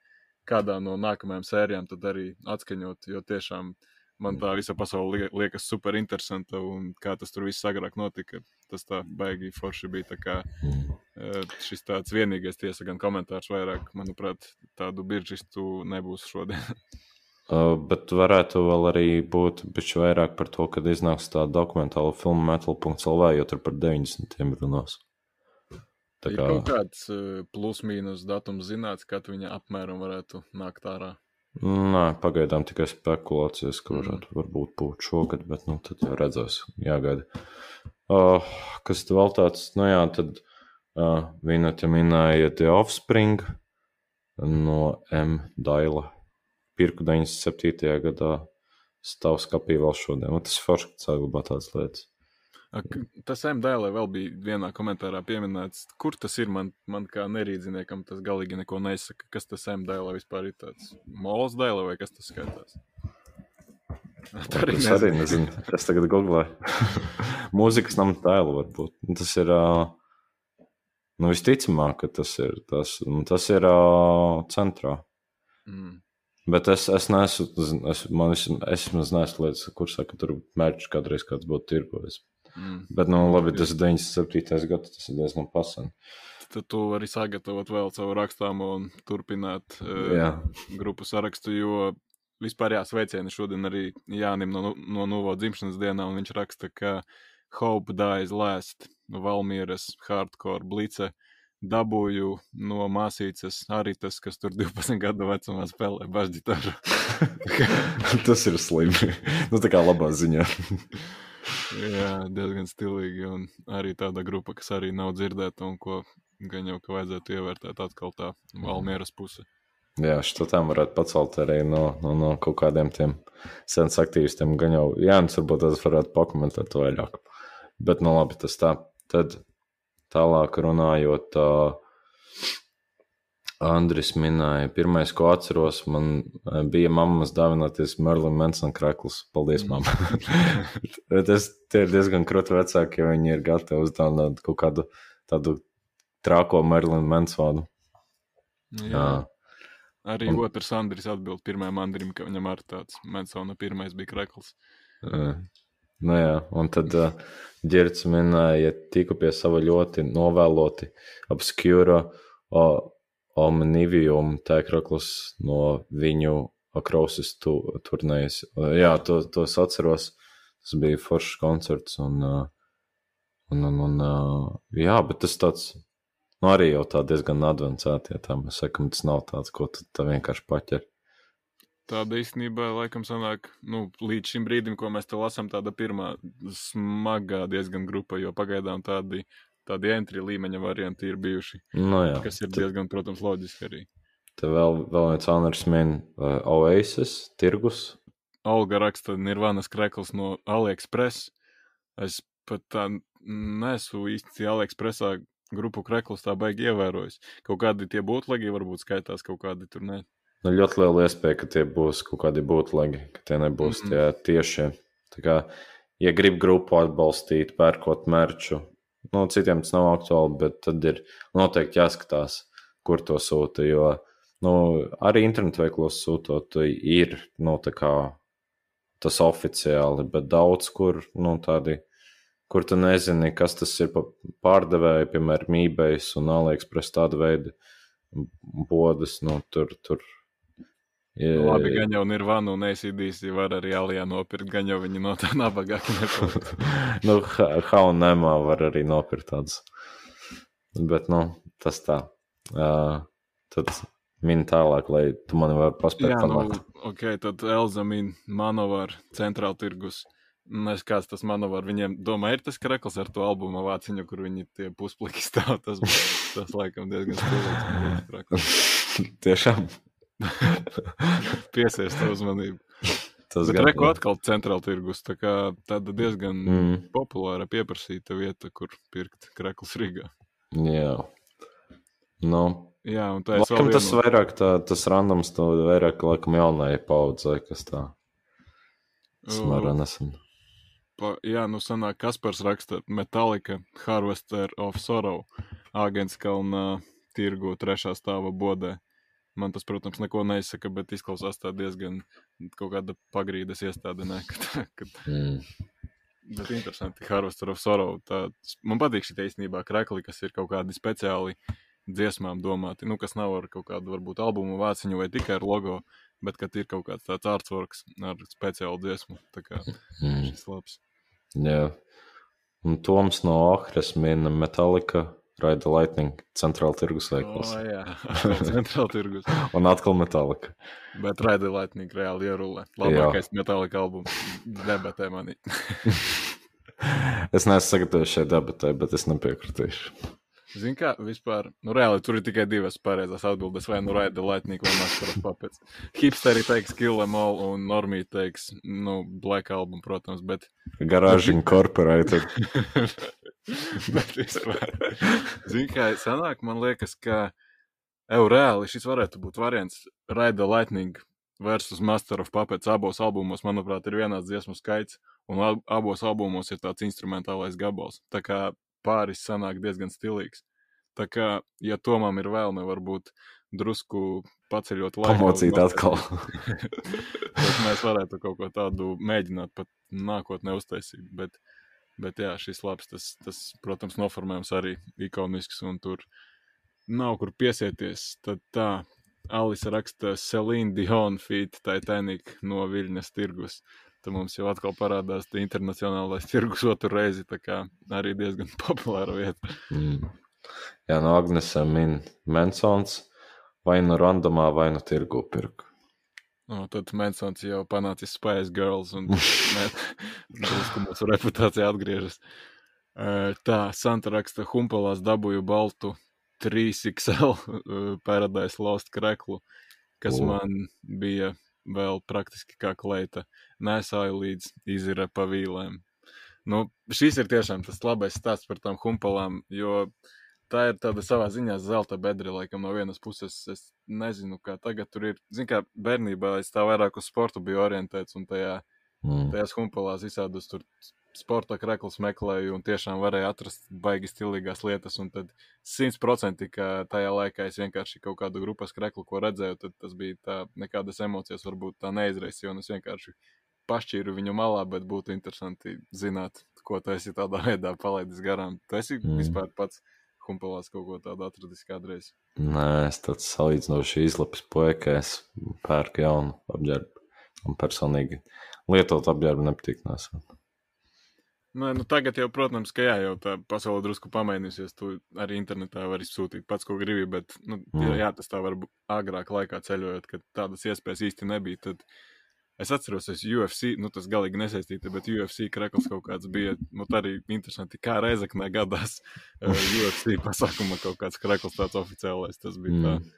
kādā no nākamajām sērijām tad arī atskaņot, jo tiešām man tā visa pasaule liekas super interesanta, un kā tas tur viss agrāk notika, tas tā baigi forši bija, tā kā šis tāds vienīgais tiesa gan komentārs vairāk, manuprāt, tādu biržistu nebūs šodien. Uh, bet varētu vēl arī būt bišķi vairāk par to, kad iznāks tā dokumentāla filma Metal.lv, jo tur par 90. runās. Tā kā... Ir kaut kāds plus-mínus datums zināts, kad viņa apmēram varētu nākt ārā. Nē, pagaidām tikai spekulācijas, ka varētu varbūt būt šogad, bet nu tad jau redzēs, jāgaida. Uh, kas vēl tāds, nu jā, tad uh, viņa te minēja The Offspring no M. Daila pirku 97. gadā stāv skapī vēl šodien. Un tas ir forši, saglabā tādas lietas. Tas MDL vēl bija vienā komentārā pieminēts, kur tas ir. Man, man kā nerīdziniekam tas galīgi neko nesaka. Kas tas MDL vispār ir? Tāds mols dēle vai kas tas skaitās? Tā arī es arī nezinu. Es tagad googlēju. Mūzikas nama tēlu varbūt. Tas ir. Nu, visticamāk, ka tas ir tas, tas ir centrā. Mm. Bet es, es neesmu, es, man es, es neesmu lietas, kur saka, ka tur mērķis kādreiz kāds būtu tirgojis. Mm. Bet, nu, labi, tas ir 97. gads, tas ir diezgan pasen. Tad tu vari sagatavot vēl savu rakstāmo un turpināt uh, grupu sarakstu, jo vispār jāsveicieni šodien arī Jānim no, no Novo dzimšanas dienā, un viņš raksta, ka Hope Dies Last, Valmieras Hardcore Blice dabūju no māsītes Aritas, kas tur 12 gadu vecumā spēlē bažģitāru. Tas ir slimi. nu, tā kā labā ziņā. Jā, diezgan stilīgi. Un arī tāda grupa, kas arī nav dzirdēta un ko gan jau ka vajadzētu ievērtēt atkal tā Valmieras puse. Jā, šo tām varētu pacelt arī no, no, no kaut kādiem tiem senas aktīvistiem. Gan jau Jānis varbūt tas varētu pakomentēt to vairāk. Bet, nu labi, tas tā. Tad Tālāk runājot, uh, Andris minēja, pirmais, ko atceros, man bija mammas dāvināties Merlina Mansona krekls. Paldies, mamma. Tas ir diezgan krūti vecāki, ja viņi ir gatavi uzdāvināt kaut kādu tādu trāko Merlina Mansonu. Jā. Jā. Arī un... otrs Andris atbild pirmajam Andrim, ka viņam ar tāds Mansona pirmais bija krekls. Jā. Nu jā, un tad uh, Girts minēja, ja tiku pie sava ļoti novēloti obskūra uh, omnivium tēkraklis no viņu akrausis tu, turnējas. Uh, jā, to, to es atceros. Tas bija foršs koncerts un, uh, un, un, un uh, jā, bet tas tāds, nu arī jau tā diezgan advancēti, ja tā mēs sakam, tas nav tāds, ko tu tā vienkārši paķer. Tāda īstenībā, laikam, sanāk, nu, līdz šim brīdim, ko mēs te lasām, tāda pirmā smagā diezgan grupa, jo pagaidām tādi, tādi entry līmeņa varianti ir bijuši. No nu jā, kas ir diezgan, protams, loģiski arī. Te vēl, vēl viens honors min uh, Oasis, tirgus. Olga raksta Nirvanas krekls no AliExpress. Es pat tā nesu īsti AliExpressā grupu kreklus tā baigi ievērojis. Kaut kādi tie būtlegi varbūt skaitās, kaut kādi tur ne. Nu, ļoti liela iespēja, ka tie būs kaut kādi būtlegi, ka tie nebūs mm -hmm. tie tiešie. Tā kā, ja grib grupu atbalstīt, pērkot merču, nu, citiem tas nav aktuāli, bet tad ir noteikti jāskatās, kur to sūta. Jo nu, arī internetu veiklos sūtot, ir nu, kā, tas oficiāli, bet daudz kur nu, tādi. Kur tu nezini, kas tas ir pārdevēji, piemēram, eBay un AliExpress tāda veida bodas, nu, tur, tur Labi, gan jau Nirvana un ACDC var arī Alijā nopirkt, gan jau viņi no tā nabagāki nepaliek. nu, Haunēmā var arī nopirkt tādus. Bet, nu, tas tā. Uh, tad min tālāk, lai tu mani var paspēt panākt. Nu, ok, tad Elza min Manovar centrāla tirgus. Nes kāds tas Manovar, viņiem domā, ir tas krekls ar to albumu vāciņu, kur viņi tie puspliki stāv. Tas, tas laikam diezgan stilīgs. Tiešām. Piesaist uzmanību. Tas ir reku atkal centrāla tirgus. Tā kā tāda diezgan mm. populāra pieprasīta vieta, kur pirkt kreklus Rīgā. Jā. Nu, Jā, un tā ir. Laikam tas vienu... vairāk tā, tas randoms, to vairāk laikam jaunai paudzei, kas tā. Smara nesen. Pa, jā, nu sanāk, Kaspars raksta Metallica Harvester of Sorrow Āgens kalnā tirgu trešā stāva bodē. Man tas, protams, neko neizsaka, bet izklausās tā diezgan kaut kāda pagrīdes iestāde. Ne, kad, kad... Mm. Bet interesanti, Harvester of Sorrow. Tā, man patīk šī īstenībā krekli, kas ir kaut kādi speciāli dziesmām domāti. Nu, kas nav ar kaut kādu, varbūt, albumu vāciņu vai tikai ar logo, bet kad ir kaut kāds tāds artworks ar speciālu dziesmu. Tā kā Mm. šis labs. Jā. Un Toms no Ohres mina Metallica, Raida Lightning, centrāla tirgus veikals. jā, atkal centrāla tirgus. Un atkal Metallica. Bet Raidai Lightning reāli ierulē. Labākais metālika albums debatē manī. Es neesmu sagatavojis šai debatai, bet es nepiekritīšu. Zini, kā vispār, nu, reāli tur ir tikai divas pareizās atbildes, vai nu raida Lightning vai Master of Puppets. Hipsteri teiks Kill Em All un Normī teiks, nu, Black Album, protams, bet, Garāžu Incorporated. bet vispār. Zini, kā sanāk, man liekas, ka, evo, reāli šis varētu būt variants raida Lightning versus Master of Puppets abos albumos, manuprāt, ir vienāds dziesmu skaits, un ab abos albumos ir tāds instrumentālais gabals. Tā kā pāris sanāk diezgan stilīgs. Tā kā, ja Tomam ir vēlme, varbūt drusku paceļot laiku. Pamocīt atkal. tad mēs varētu kaut ko tādu mēģināt pat nākotnē uztaisīt. Bet, bet jā, šis labs, tas, tas, protams, noformējums arī ikonisks un tur nav kur piesieties. Tad tā, Alisa raksta Celine Dion feat Titanic no Viļņas tirgus. Tad mums jau atkal parādās tie internacionālais tirgus otru reizi, tā kā arī diezgan populāra vieta. Mm. Jā, no Agnesa min Mansons vai nu randomā, vai nu tirgu pirku. No, tad Mansons jau panācis Spice Girls un drusku mūsu reputācija atgriežas. Tā, Santa raksta, humpalās dabūju baltu 3XL eh, Paradise Lost kreklu, kas O. man bija vēl praktiski kā kleita. Nesāju līdz izira pa vīlēm. Nu, šis ir tiešām tas labais stāsts par tām humpalām, jo tā ir tāda savā ziņā zelta bedre, laikam, no vienas puses. Es nezinu, kā tagad tur ir. Zinu, kā bērnībā es tā vairāk uz sportu biju orientēts, un tajā, Mm. tajās humpalās visādus tur sporta kreklus meklēju, un tiešām varēju atrast baigi stilīgās lietas. Un tad simtprocentīgi, ka tajā laikā es vienkārši kaut kādu grupas kreklu, ko redzēju, tad tas bija tā, nekādas emocijas varbūt tā neizraisīja, un es vienkārši pašķīru viņu malā, bet būtu interesanti zināt, ko tu esi tādā veidā palaidis garām. Tu esi mm. vispār pats humpalās kaut ko tādu atradis kādreiz. Nē, es tāds salīdzinoši izlapis puika, es pērku jaunu apģērbu. Un personīgi lietot apģērbu nepatīk nesot. Nē, nu tagad jau, protams, ka jā, jau tā pasaule drusku pamainīsies. Tu arī internetā vari sūtīt pats, ko gribi, bet, nu, Mm. jā, tas tā var agrāk laikā ceļojot, kad tādas iespējas īsti nebija. Tad es atceros, es UFC, nu tas galīgi nesaistīti, bet UFC krekls kaut kāds bija, nu tā arī interesanti, kā Reizeknē gadās eh, UFC pasākuma kaut kāds krekls tāds oficiālais. Tas bija tā Mm.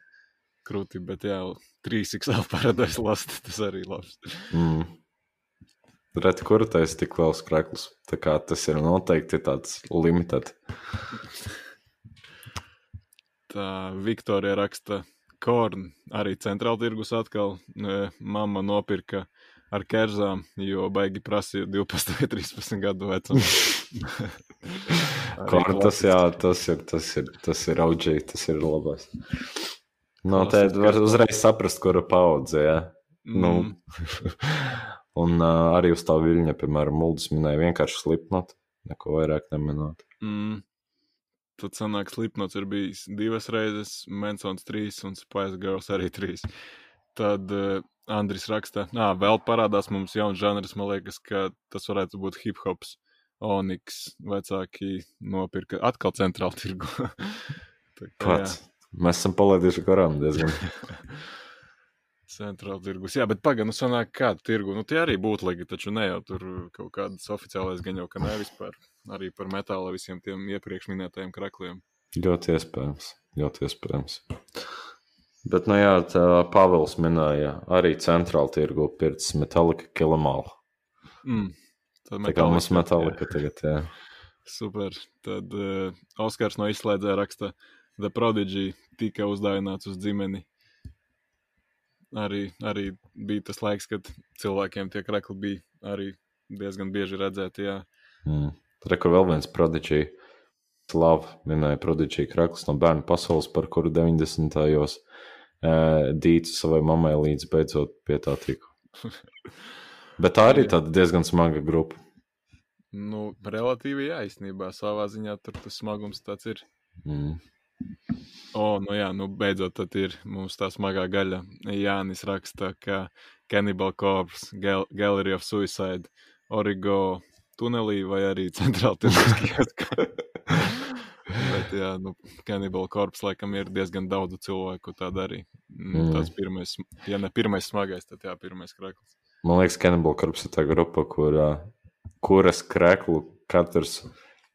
krūti, bet jā, 3XL paradise last, tas arī labs. Mm. Reti, kur tas ir tik liels krekls. Tā kā tas ir noteikti tāds limited. Tā Viktorija raksta, korn arī centrāla tirgus atkal. e, Mama nopirka ar kerzām, jo baigi prasīja 12 vai 13 gadu vecumu. Korn, tas, jā, tas ir, tas ir, tas ir OG, tas ir labais. No Klasisks tā var uzreiz saprast, kura paudze, jā. Nu, Mm, un uh, arī uz tā viļņa, piemēram, Muldis minēja vienkārši slipnot, neko vairāk neminot. mm. Tad sanāk, Slipnots ir bijis divas reizes, Mansons trīs un Spice Girls arī trīs. Tad uh, Andris raksta, ah, vēl parādās mums jauns žanrs, man liekas, ka tas varētu būt hip hops. Oniks vecāki nopirka atkal centrālu tirgu. Pats. Mēs esam palaiduši garām diezgan. Centrāla tirgus. Jā, bet pagaidi, nu sanāk, kādu tirgu. Nu, tie arī būtu legi, taču ne jau tur kaut kādas oficiālais gan jau, ka ne vispār. Arī par metāla visiem tiem iepriekš minētajiem krakliem. ļoti iespējams. Ļoti iespējams. Bet, nu jā, tā Pāvils minēja arī centrāla tirgu pirts Metallica Kilamāla. Mm. Tā kā mums Metallica tagad, jā. Super. Tad uh, Oskars no izslēdzē raksta, The Prodigy tika uzdāvināts uz dzimeni. Arī, arī bija tas laiks, kad cilvēkiem tie krekli bija arī diezgan bieži redzēti. Jā. Mm. Tur ir vēl viens prodigy. Slava minēja prodigy krakls no bērnu pasaules, par kuru 90. gados dīcu savai mammai līdz beidzot pie tā tiku. Bet tā arī tāda diezgan smaga grupa. Nu, relatīvi jā, īstenībā savā ziņā tur tas smagums tāds ir. Mm. O, nu jā, nu beidzot tad ir mums tā smagā gaļa. Jānis raksta, ka Cannibal Corpse, Gal Gallery of Suicide, Origo tunelī vai arī centrāla tirgus Bet, jā, nu, Cannibal Corpse laikam ir diezgan daudz cilvēku tādu arī. Nu, Mm. tas pirmais, ja ne pirmais smagais, tad jā, pirmais krakls. Man liekas, Cannibal Corpse ir tā grupa, kur, kuras kreklu katrs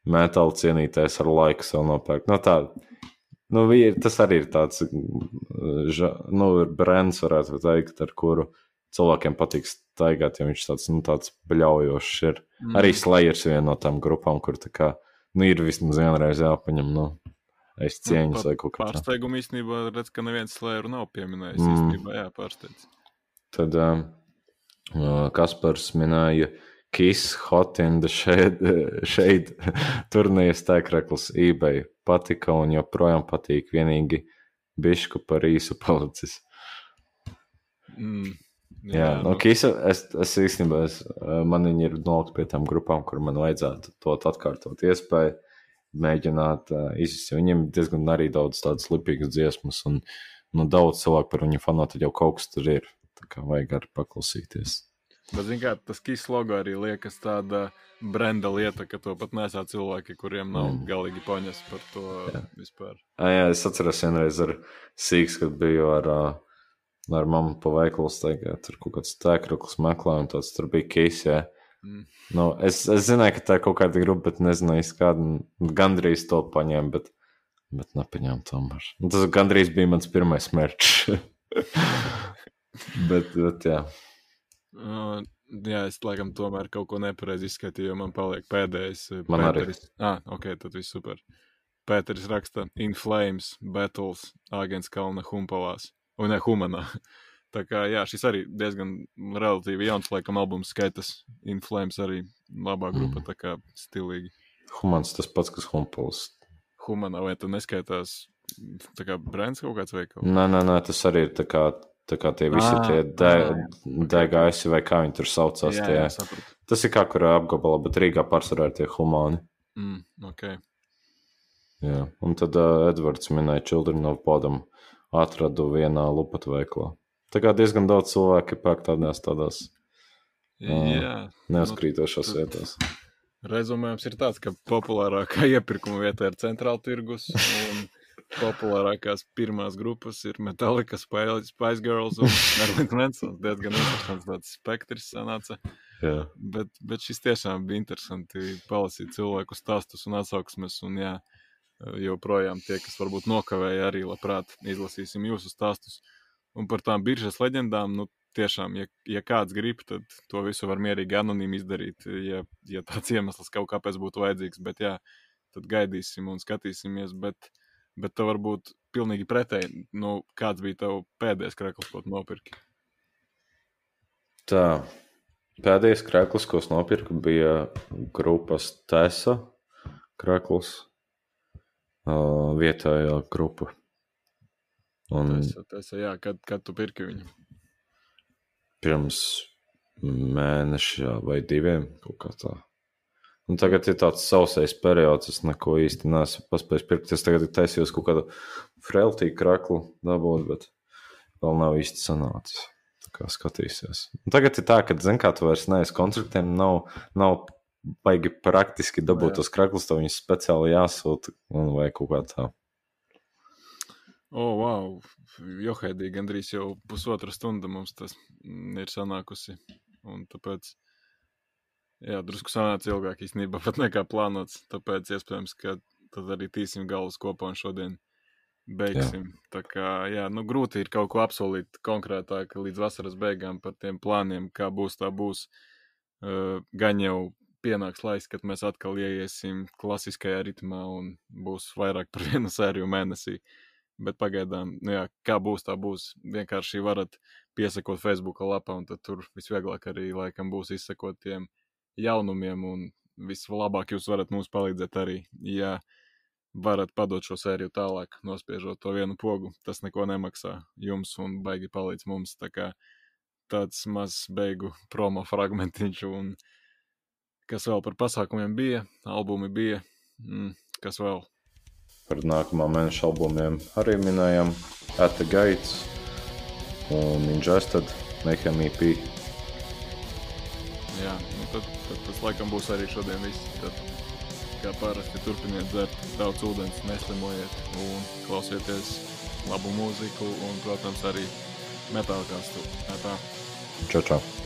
metāla cienītājs ar laiku sev nopērk. No tā, nu, vi- tas arī ir tāds, ža, nu, ir brands, varētu teikt, ar kuru cilvēkiem patīk staigāt, jo viņš tāds, nu, tāds bļaujošs ir. Mm. Arī Slayers viena no tām grupām, kur tā kā, nu, ir vismaz vienreiz jāpaņem, nu, es cieņas vai kaut kā tā. Pārsteigumu īstenībā redz, ka neviens slēru nav pieminējis. Mm. Īstenībā, jā, pārsteidz. Tad um, Kaspars minēja Kiss Hot in the Shade, shade turnīras tēkrekls eBay. Patika un joprojām patīk. Vienīgi bišku par īsu palicis. Mm. Jā, jā no Kisa es, es īstenībā, es, man viņi ir nolikt pie tām grupām, kur man vajadzētu to atkārtot iespēju. Mēģināt uh, izsist. Viņiem diezgan arī daudz tādas lipīgas dziesmas, un nu, daudz cilvēku par viņu fanātu jau kaut kas tur ir. Tā kā vajag arī paklausīties. Bet, zin kā, tas kīs logo arī liekas tāda brenda lieta, ka to pat nesā cilvēki, kuriem nav Mm. galīgi poņas par to Jā. vispār. À, jā, es atceros vienreiz ar sīks, kad biju ar, ar mammu pa veikalu staigā. Tur kaut kāds tēkroklis meklēja, un tāds tur bija keis, jā. Mm. Nu, es, es zināju, ka tā ir kaut kāda grupa, bet nezināju, un Gandrīz to paņēmu, bet, bet nepaņēmu tomēr. Tas gandrīz bija mans pirmais mērķis. bet, bet, jā. Uh, jā, es laikam tomēr kaut ko nepareizi izskatīju, jo man paliek pēdējais. uh, Man arī. Pēteris. Ah, ok, tad viss super. Pēteris raksta In Flames, Battles, Āgens Kalna Humpalās. Un ne Humanā. Tā kā, jā, šis arī diezgan relatīvi jauns, laikam, albums skaitas. In Flames arī labā grupa, Mm. tā kā stilīgi. Humans tas pats, kas humpuls. Humanā vai tu neskaitās tā kā brands kaut kāds veikals? Nē, nē, nē, tas arī ir tā kā, tā kā tie visi Ā, tie ā, DGS vai kā viņi tur saucās. jā, tie. jā, sapratu. Tas ir kā kurā apgabalā, bet Rīgā pārsvarā ir tie humāni. Mm, ok. Jā. Un tad uh, Edvards minēja, Children of Bodom atradu vienā lupatu veiklā. Tā kā diezgan daudz cilvēku pērk tādās, tādās Jā. neuzkrītošās tad- vietās. Rezumējums ir tāds, ka populārākā iepirkuma vieta ir centrāla tirgus, un populārākās pirmās grupas ir Metallica, Spice Girls un Marilyn Manson. Diezgan interesants tāds spektrs sanāca. Jā. Bet, bet šis tiešām bija interesanti palasīt cilvēku stāstus un atsauksmes. Un, jā, joprojām tie, kas varbūt nokavēja, arī labprāt izlasīsim jūsu stāstus. Un par tām biržas leģendām, nu, tiešām, ja, ja kāds grib, tad to visu var mierīgi anonīmi izdarīt, ja, ja tāds iemesls kaut kāpēc būtu vajadzīgs. Bet, jā, tad gaidīsim un skatīsimies. Bet, bet tev varbūt pilnīgi pretēji, nu, kāds bija tev pēdējais krekls, ko nopirki? Tā. Pēdējais krēklis, ko es nopirku, bija grupas Tesa krēklis. Uh, vietējā grupa. Un Tas, tas, jā, kad, kad tu pirki viņu? pirms mēneša vai diviem kaut kā tā. Un tagad ir tāds sausais periods, es neko īsti neesmu paspējis pirkt. Es tagad taisījos kaut kādu freltīgu kraklu dabūt, bet vēl nav īsti sanācis. Tā kā skatīsies. Un tagad ir tā, ka, zin kā, tu vairs neesi koncertiem, nav, nav baigi praktiski dabūt tos kraklus, tev viņus speciāli jāsūta un vai kaut kā tā. O, oh, wow! Johaidī gandrīz jau pusotra stunda mums tas ir sanākusi. Un tāpēc, jā, drusku sanāca ilgāk īstenībā pat nekā plānots. Tāpēc iespējams, ka tad arī tīsim galvas kopā un šodien beigsim. Jā. Tā kā, jā, nu grūti ir kaut ko apsolīt konkrētāk līdz vasaras beigām par tiem plāniem, kā būs, tā būs. Uh, gan jau pienāks laiks, kad mēs atkal ieiesim klasiskajā ritmā un būs vairāk par vienu sēriju mēnesī. Bet pagaidām, nu jā, kā būs, tā būs. Vienkārši varat piesakot Facebook lapā, un tur visvieglāk arī laikam būs izsekot tiem jaunumiem, un vislabāk jūs varat mums palīdzēt arī, ja varat padot šo sēriju tālāk, nospiežot to vienu pogu. Tas neko nemaksā jums un baigi palīdz mums. Tā kā tāds mazs beigu promo fragmentiņš, un Kas vēl par pasākumiem bija? Albumi bija. Mm, kas vēl? Par nākamā mēneša albumiem arī minējām At the Gates un Ingested Mayhem EP. Jā, tad, tad tas laikam būs arī šodien viss. Tad, kā parasti turpiniet dzert daudz ūdens, neslimojiet un klausieties labu mūziku un, protams, arī metālkāstu. Tā. Čau, čau!